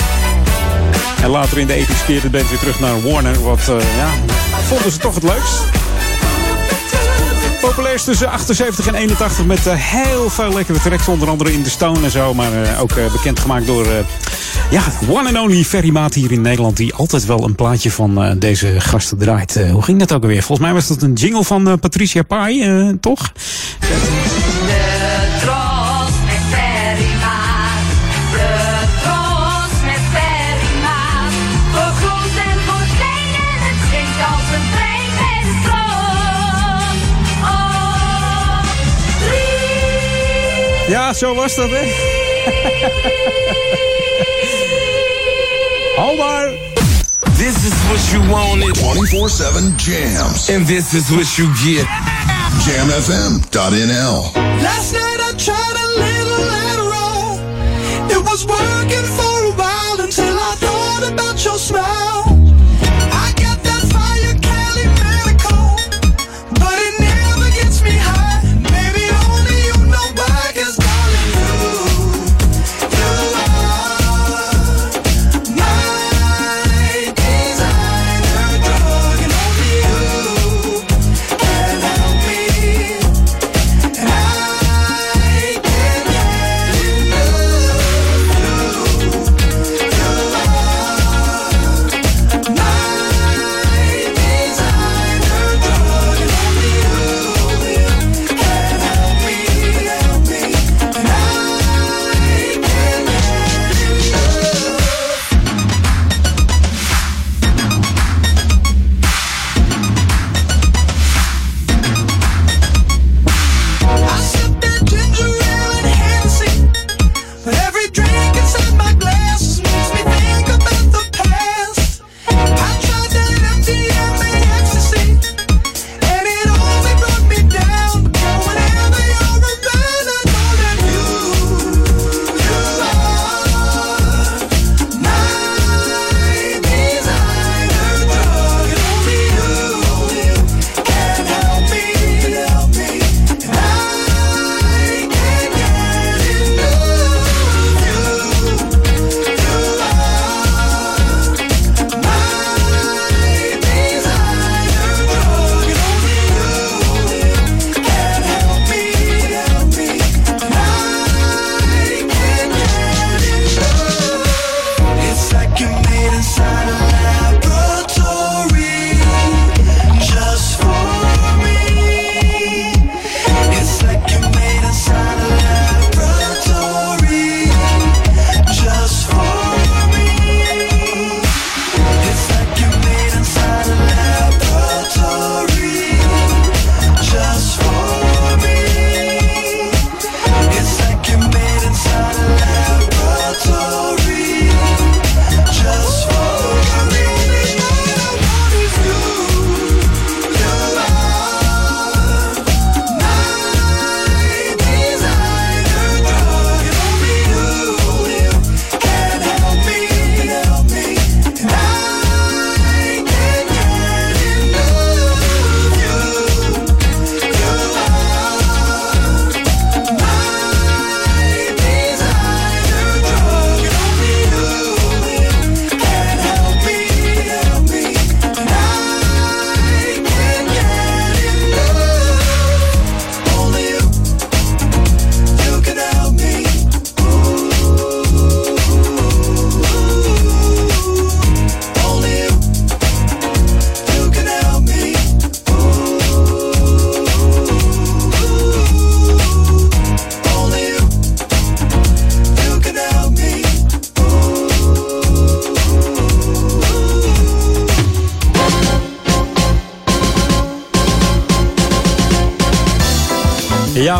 En later in de ethisch keerde de band weer terug naar Warner. Wat, eh, ja, vonden ze toch het leukst. Populairst tussen 78 en 81 met eh, heel veel lekkere tracks. Onder andere in de Stone en zo. Maar eh, ook eh, bekendgemaakt door ja, one and only Ferry Maat hier in Nederland. Die altijd wel een plaatje van eh, deze gasten draait. Eh, hoe ging dat ook alweer? Volgens mij was dat een jingle van eh, Patricia Pai, toch? Oh. Ja, zo was dat, hè? Hou maar. This is what you wanted. 24-7 jams. And this is what you get. JamFM.nl. Last night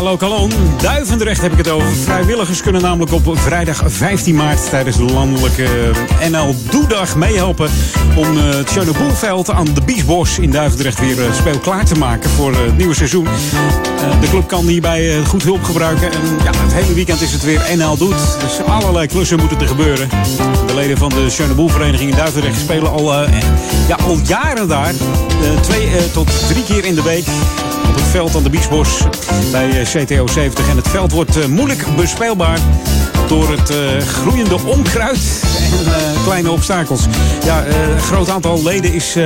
Ja, Lokalon. Duivendrecht heb ik het over. Vrijwilligers kunnen namelijk op vrijdag 15 maart tijdens de landelijke NL Doedag meehelpen om eh, het Schöne Boelveld aan de Biesbos in Duivendrecht weer eh, speelklaar te maken voor eh, het nieuwe seizoen. Eh, de club kan hierbij eh, goed hulp gebruiken. En ja, het hele weekend is het weer NL Doet. Dus allerlei klussen moeten er gebeuren. De leden van de Schöne Boelvereniging in Duivendrecht spelen al, eh, ja, al jaren daar. eh, twee eh, tot drie keer in de week het veld aan de Biesbos bij eh, CTO 70. En het veld wordt eh, moeilijk bespeelbaar door het eh, groeiende onkruid en kleine obstakels. Ja, een groot aantal leden is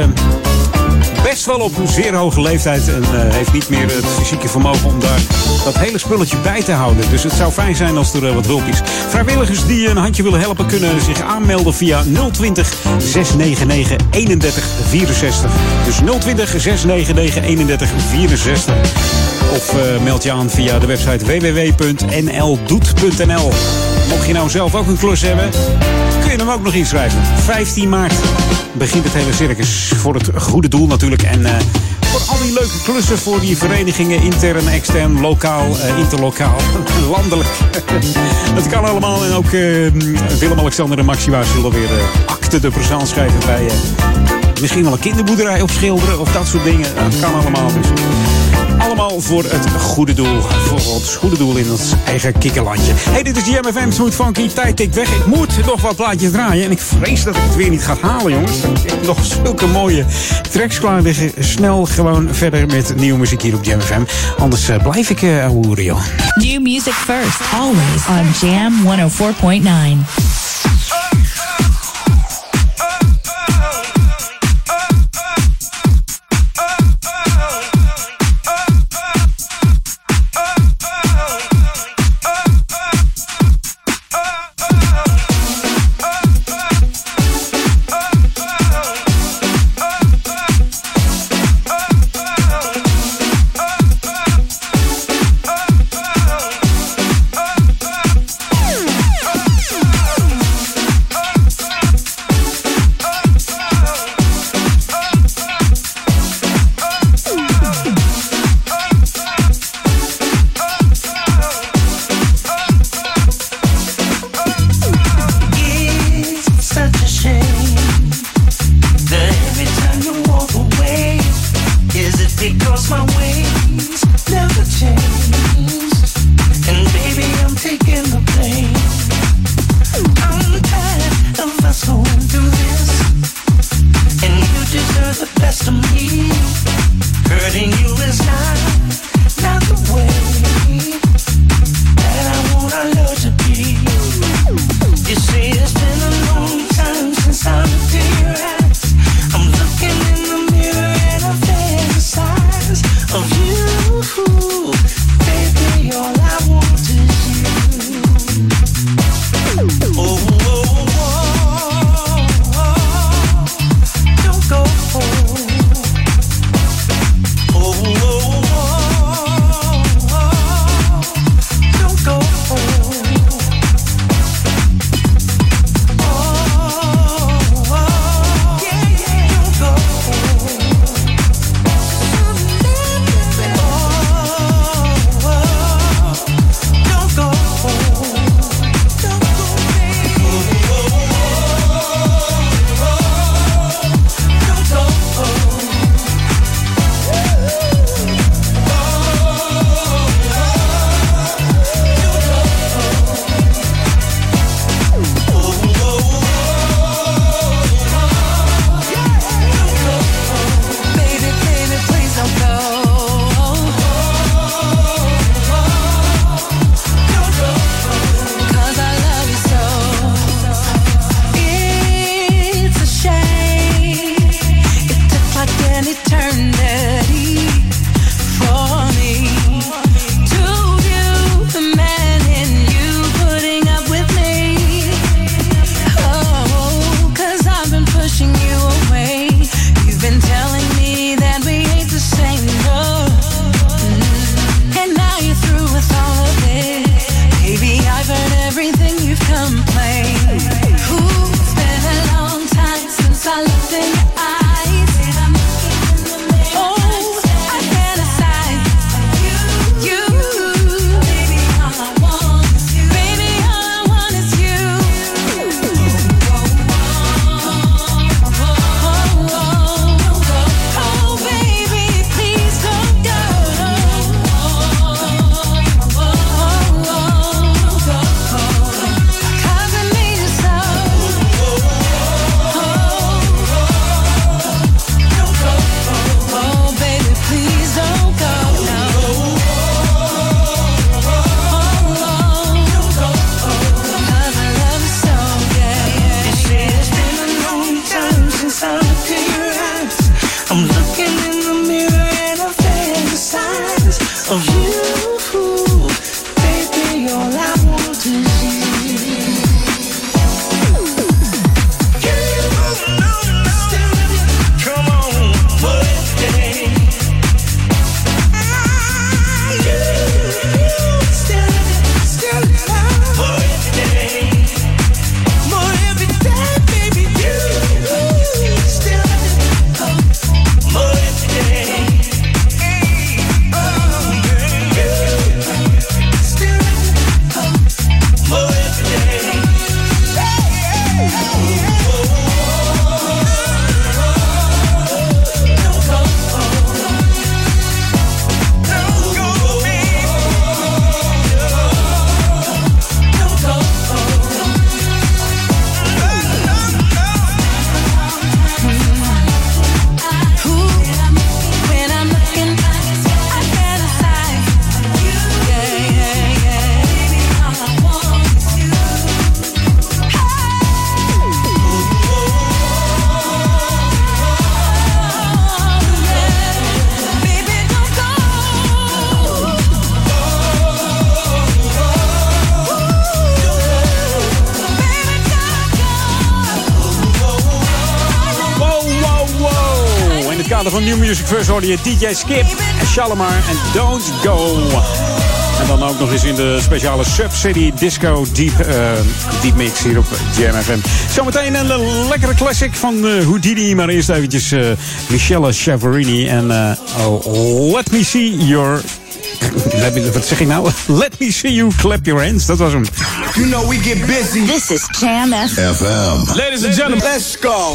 best wel op een zeer hoge leeftijd en eh, heeft niet meer het fysieke vermogen om daar dat hele spulletje bij te houden. Dus het zou fijn zijn als er eh, wat hulp is. Vrijwilligers die een handje willen helpen kunnen zich aanmelden via 020 699 31 64. Dus 020 699 31 64. Of eh, meld je aan via de website www.nldoet.nl. Mocht je nou zelf ook een klus hebben, kun je hem ook nog inschrijven. 15 maart begint het hele circus. Voor het goede doel natuurlijk. En eh, voor al die leuke klussen voor die verenigingen, intern, extern, lokaal, eh, interlokaal, landelijk. dat kan allemaal. En ook eh, Willem-Alexander en Maxima zullen weer acte de présence schrijven bij... misschien wel een kinderboerderij opschilderen of dat soort dingen. Dat kan allemaal. Dus allemaal voor het goede doel. Voor het goede doel in ons eigen kikkerlandje. Hey, dit is JMFM Smooth Funky. Tijd tikt weg. Ik moet nog wat plaatjes draaien. En ik vrees dat ik het weer niet ga halen, jongens. Ik heb nog zulke mooie tracks klaar liggen. Snel gewoon verder met nieuwe muziek hier op JMFM. Anders eh, blijf ik uh, hoeren, joh. New music first, always on Jam 104.9. complain Music First hoorde je DJ Skip en Shalimar en Don't Go. En dan ook nog eens in de speciale Subsidy Disco Deep, eh, deep Mix hier op Jam FM. Zometeen een lekkere classic van eh, Houdini. Maar eerst eventjes eh, Michelle Chavarini en eh, oh, Let Me See Your... Let me- Wat zeg ik nou? Let me see you clap your hands. Dat was hem. You know we get busy. This is Jam FM. FM. Ladies and gentlemen, let's go.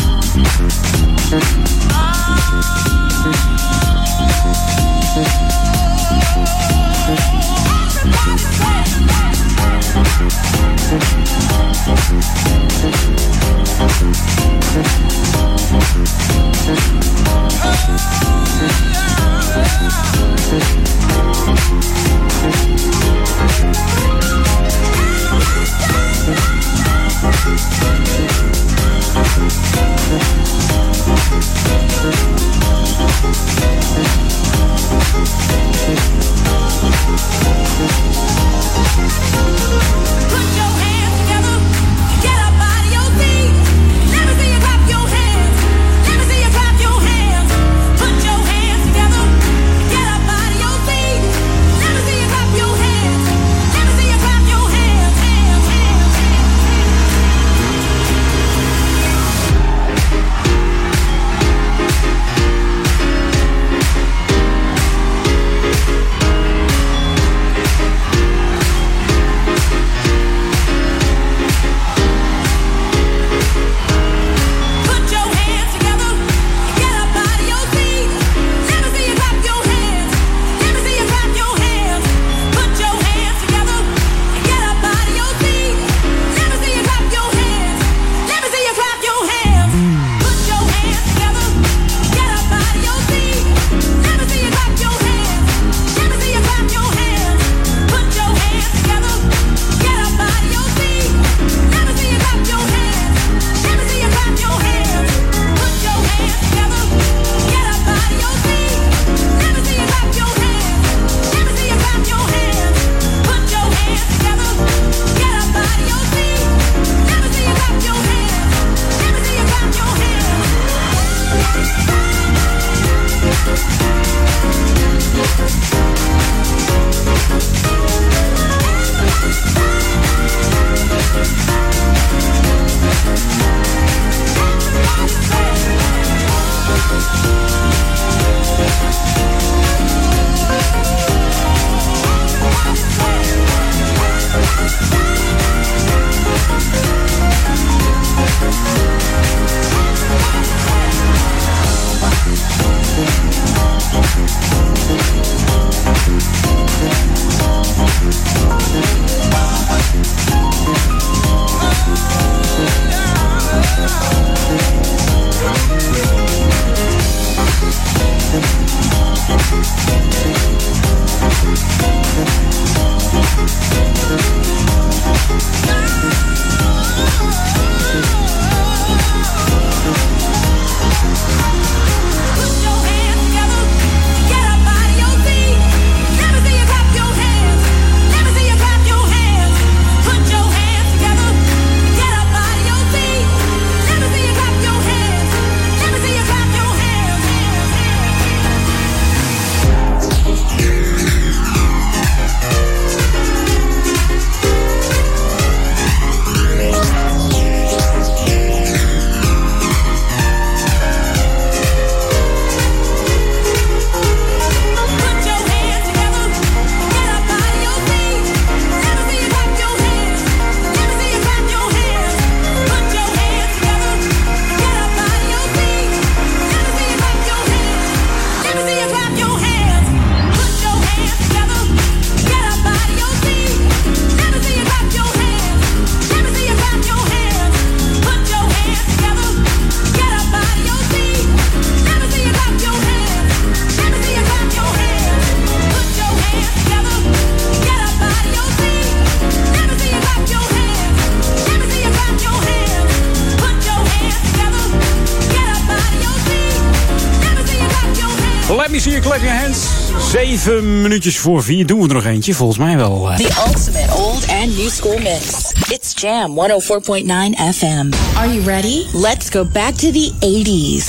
Zeven minuutjes voor vier. Doen we er nog eentje? Volgens mij wel. eh. The ultimate old and new school mix. It's Jam 104.9 FM. Are you ready? Let's go back to the 80s.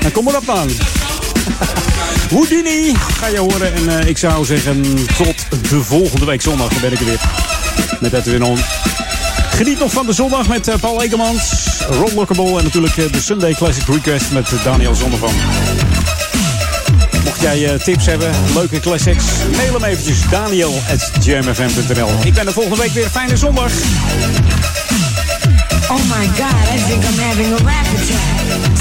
Nou, kom maar op dan. Houdini ga je horen. En eh, ik zou zeggen tot de volgende week zondag. Dan ben ik er weer. Met Edwin On. Geniet nog van de zondag met eh, Paul Ekermans, Ron Lockable en natuurlijk de Sunday Classic Request met Daniel Zondervan. Mocht jij eh, tips hebben, leuke classics, mail hem eventjes daniel.jamfm.nl. Ik ben er volgende week weer. Fijne zondag. Oh my god, I think I'm having a rap attack.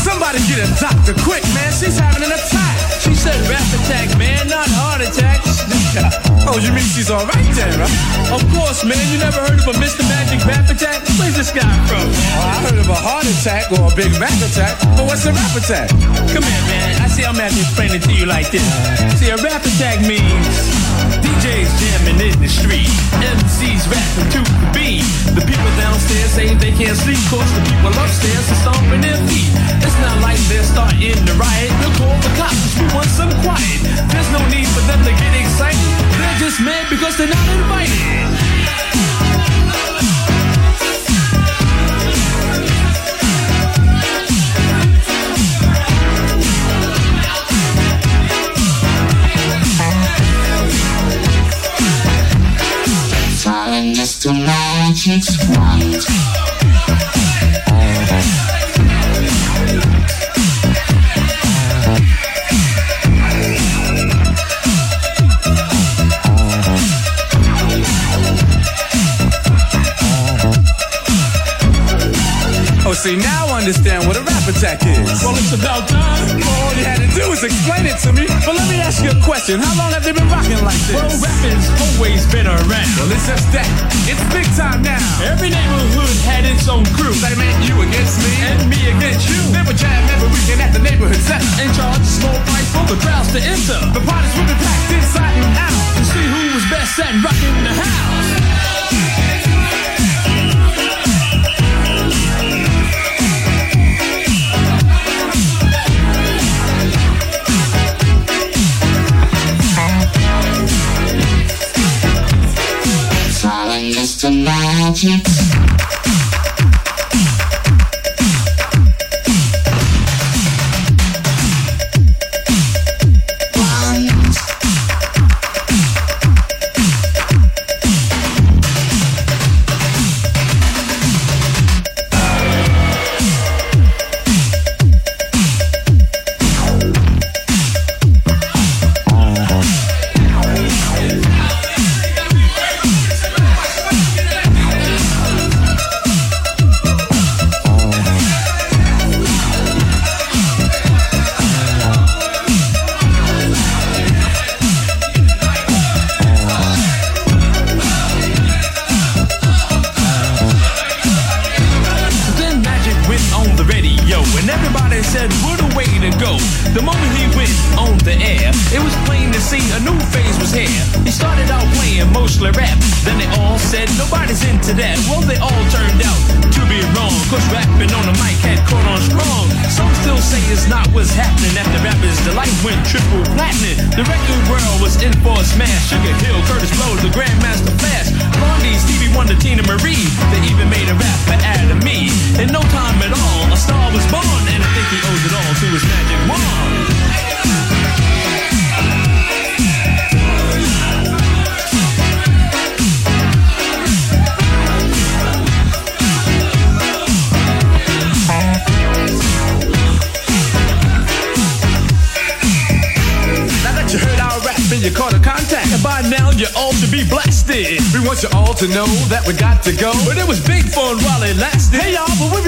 Somebody get a doctor quick, man. She's having an attack. She said rap attack, man, not heart attacks. oh, you mean she's all right then, right? Of course, man. You never heard of a Mr. Magic rap attack? Where's this guy from? Oh, I heard of a heart attack or a big rap attack. But what's a rap attack? Come here, man. I see I'm gonna to explain it to you like this. See, a rap attack means DJs jamming in the street. MCs rapping to the beat. The people downstairs say they can't sleep, cause the people upstairs are stomping their feet. It's not like they're starting to riot. We'll call the cops, we want some quiet. There's no need for them to get excited. They're just mad because they're not invited. Falling just to magic's wand. Oh, see, now I understand what a rap attack is. Well, it's about time. All you had to do was explain it to me. But let me ask you a question. How long have they been rocking like this? Well, rapping's always been around. Well, it's just that. It's big time now. Every neighborhood had its own crew. They meant you against me. And me against you. They would jam every weekend at the neighborhood center. In charge small price for the crowds to enter. The parties would be packed inside and out. To see who was best at rocking in the house. Falling just to magic's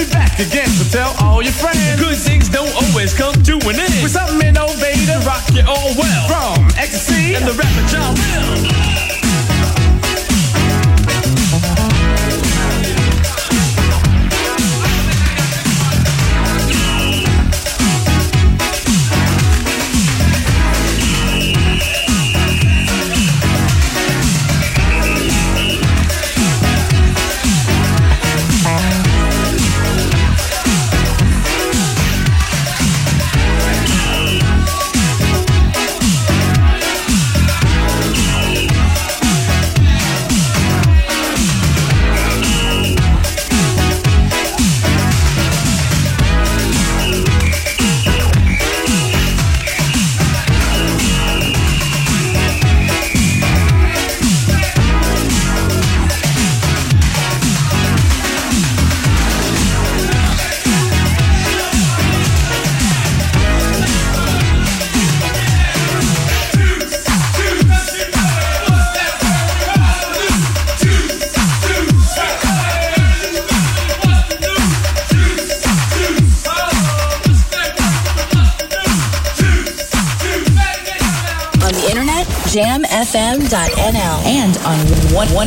be back again, so tell all your friends. Good things don't always come to an end. With something innovative, rock you all well. From ecstasy and the rapper John Will.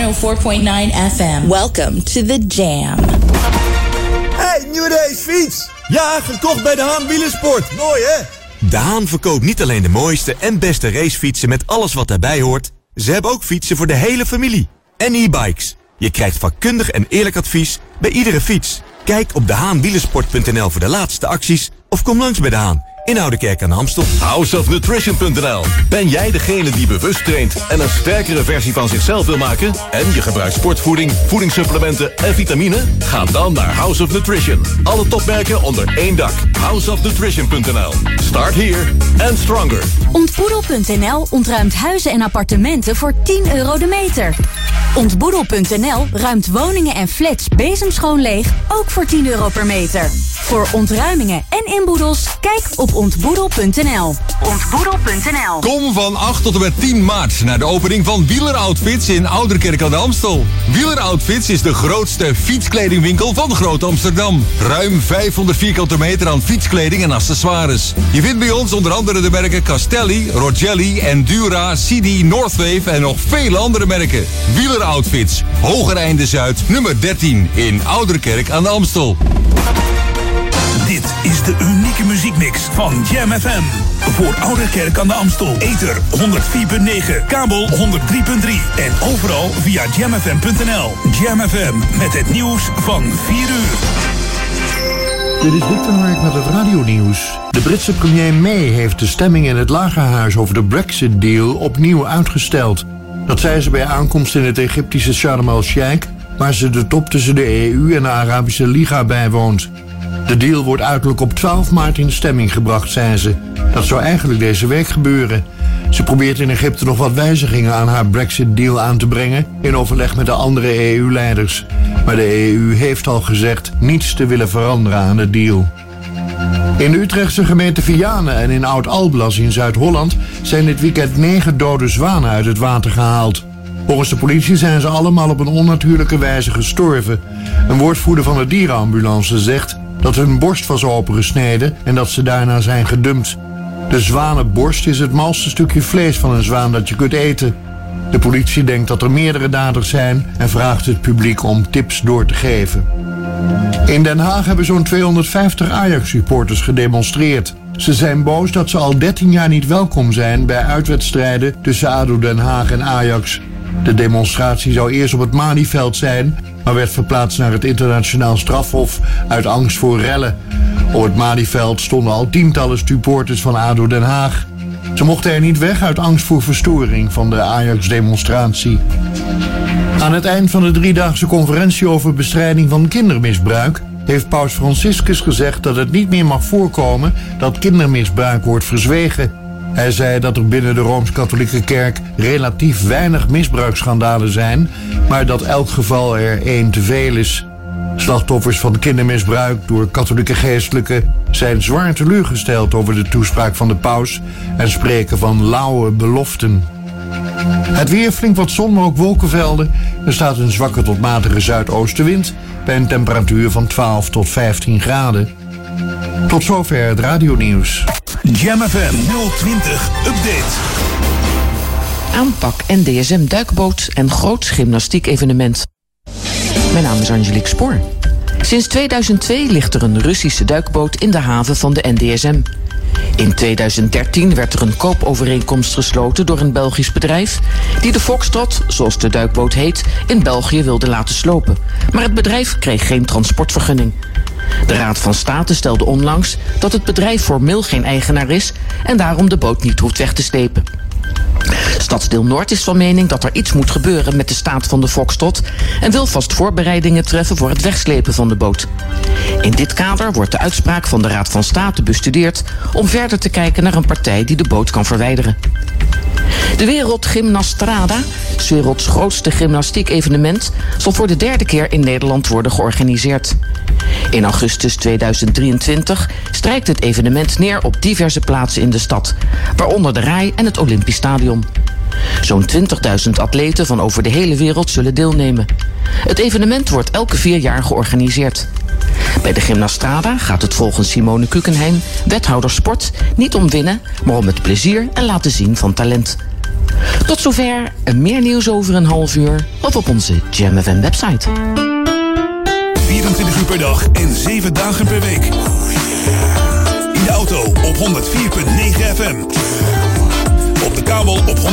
104.9 FM. Welcome to the Jam. Hey, nieuwe racefiets! Ja, gekocht bij de Haan Wielersport. Mooi, hè? De Haan verkoopt niet alleen de mooiste en beste racefietsen met alles wat daarbij hoort. Ze hebben ook fietsen voor de hele familie. En e-bikes. Je krijgt vakkundig en eerlijk advies bij iedere fiets. Kijk op dehaanwielersport.nl voor de laatste acties of kom langs bij De Haan in Oudekerk aan de Amstel. Houseofnutrition.nl Ben jij degene die bewust traint en een sterkere versie van zichzelf wil maken? En je gebruikt sportvoeding, voedingssupplementen en vitamine? Ga dan naar House of Nutrition. Alle topmerken onder één dak. Houseofnutrition.nl Start here and stronger. Ontboedel.nl ontruimt huizen en appartementen voor 10 euro de meter. Ontboedel.nl ruimt woningen en flats bezemschoon leeg, ook voor 10 euro per meter. Voor ontruimingen en inboedels, kijk op ontboedel.nl. Ontboedel.nl Kom van 8 tot en met 10 maart naar de opening van Wieler Outfits in Ouderkerk aan de Amstel. Wieler Outfits is de grootste fietskledingwinkel van Groot Amsterdam. Ruim 500 vierkante meter aan fietskleding en accessoires. Je vindt bij ons onder andere de merken Castelli, Rogelli, Endura, CD, Northwave en nog vele andere merken. Wieler Outfits, Hogereinde Zuid, nummer 13 in Ouderkerk aan de Amstel. Dit is de unieke muziekmix van Jam FM. Voor Ouderkerk aan de Amstel. Ether 104.9, kabel 103.3 en overal via jamfm.nl. Jam FM met het nieuws van 4 uur. Dit is Mark met het radionieuws. De Britse premier May heeft de stemming in het Lagerhuis over de Brexit-deal opnieuw uitgesteld. Dat zei ze bij aankomst in het Egyptische Sharm el-Sheikh, waar ze de top tussen de EU en de Arabische Liga bijwoont. De deal wordt uiterlijk op 12 maart in stemming gebracht, zei ze. Dat zou eigenlijk deze week gebeuren. Ze probeert in Egypte nog wat wijzigingen aan haar Brexit-deal aan te brengen... in overleg met de andere EU-leiders. Maar de EU heeft al gezegd niets te willen veranderen aan de deal. In de Utrechtse gemeente Vianen en in Oud-Alblas in Zuid-Holland... zijn dit weekend negen dode zwanen uit het water gehaald. Volgens de politie zijn ze allemaal op een onnatuurlijke wijze gestorven. Een woordvoerder van de dierenambulance zegt dat hun borst was opengesneden en dat ze daarna zijn gedumpt. De zwanenborst is het malste stukje vlees van een zwaan dat je kunt eten. De politie denkt dat er meerdere daders zijn en vraagt het publiek om tips door te geven. In Den Haag hebben zo'n 250 Ajax-supporters gedemonstreerd. Ze zijn boos dat ze al 13 jaar niet welkom zijn bij uitwedstrijden tussen ADO Den Haag en Ajax. De demonstratie zou eerst op het Malieveld zijn, maar werd verplaatst naar het internationaal strafhof uit angst voor rellen. Op het Malieveld stonden al tientallen supporters van ADO Den Haag. Ze mochten er niet weg uit angst voor verstoring van de Ajax-demonstratie. Aan het eind van de driedaagse conferentie over bestrijding van kindermisbruik heeft Paus Franciscus gezegd dat het niet meer mag voorkomen dat kindermisbruik wordt verzwegen. Hij zei dat er binnen de Rooms-Katholieke Kerk relatief weinig misbruiksschandalen zijn, maar dat elk geval er één te veel is. Slachtoffers van kindermisbruik door katholieke geestelijken zijn zwaar teleurgesteld over de toespraak van de paus en spreken van lauwe beloften. Het weer flink wat zon, maar ook wolkenvelden. Er staat een zwakke tot matige zuidoostenwind bij een temperatuur van 12 tot 15 graden. Tot zover het radionieuws. Jam FM 020 Update. Aanpak NDSM duikboot en groot gymnastiek evenement. Mijn naam is Angelique Spoor. Sinds 2002 ligt er een Russische duikboot in de haven van de NDSM. In 2013 werd er een koopovereenkomst gesloten door een Belgisch bedrijf... die de Foxtrot, zoals de duikboot heet, in België wilde laten slopen. Maar het bedrijf kreeg geen transportvergunning. De Raad van State stelde onlangs dat het bedrijf formeel geen eigenaar is... en daarom de boot niet hoeft weg te slepen. Stadsdeel Noord is van mening dat er iets moet gebeuren met de staat van de Foxtrot en wil vast voorbereidingen treffen voor het wegslepen van de boot. In dit kader wordt de uitspraak van de Raad van State bestudeerd om verder te kijken naar een partij die de boot kan verwijderen. De Wereld Gymnastrada, 's werelds grootste gymnastiek evenement, zal voor de derde keer in Nederland worden georganiseerd. In augustus 2023 strijkt het evenement neer op diverse plaatsen in de stad, waaronder de Rij en het Olympisch Stadion. Zo'n 20.000 atleten van over de hele wereld zullen deelnemen. Het evenement wordt elke vier jaar georganiseerd. Bij de Gymnastrada gaat het volgens Simone Kukenheim, wethouder sport, niet om winnen, maar om het plezier en laten zien van talent. Tot zover. Meer nieuws over een half uur of op onze Jam FM website. 24 uur per dag en 7 dagen per week. In de auto op 104.9 FM op de kabel op 103.3.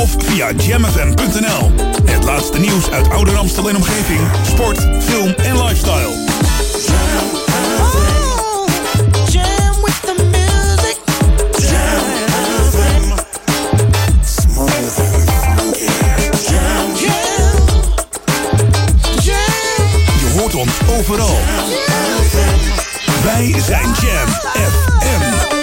Of via jamfm.nl. Het laatste nieuws uit oude Amstel en omgeving. Sport, film en lifestyle. Je hoort ons overal. Wij zijn Jam FM.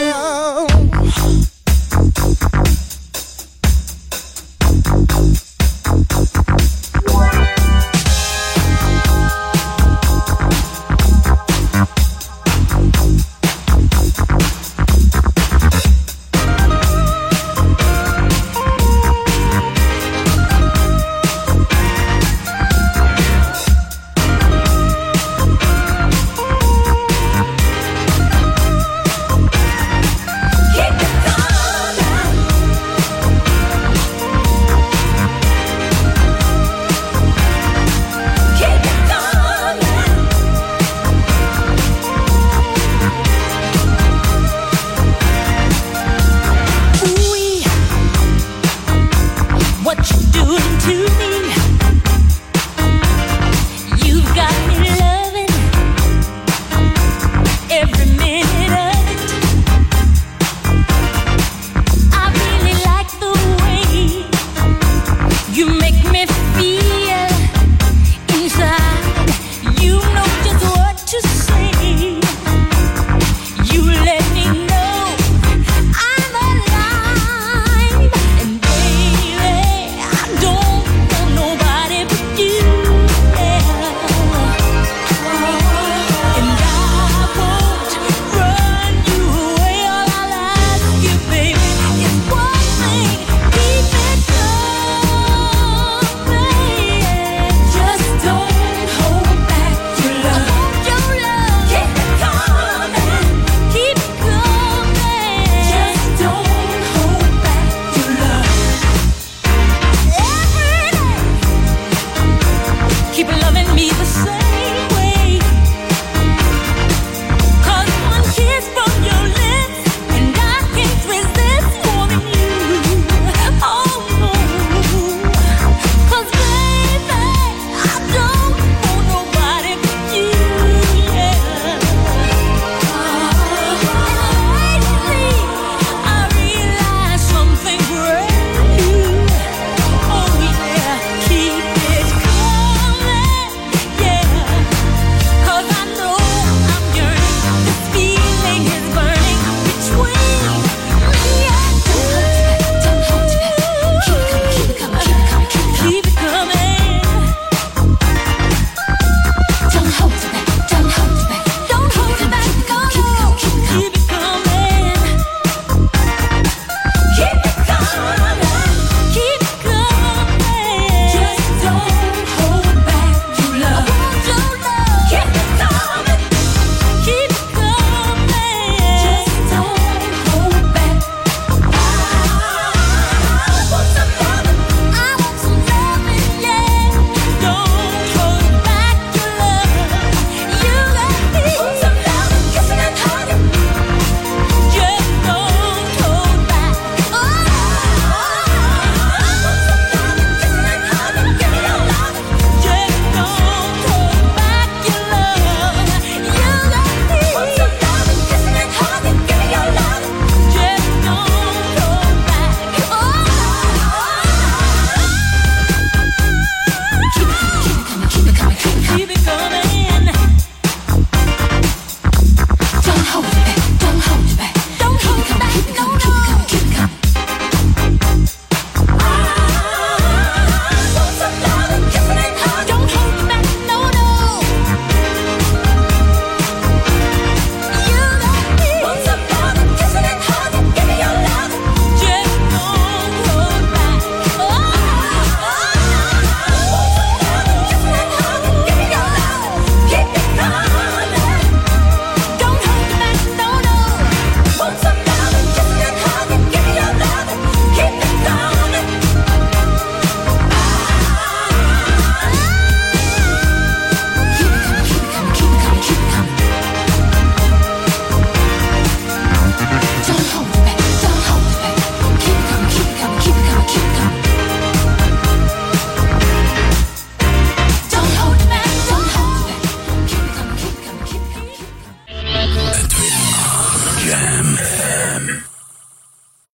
to me.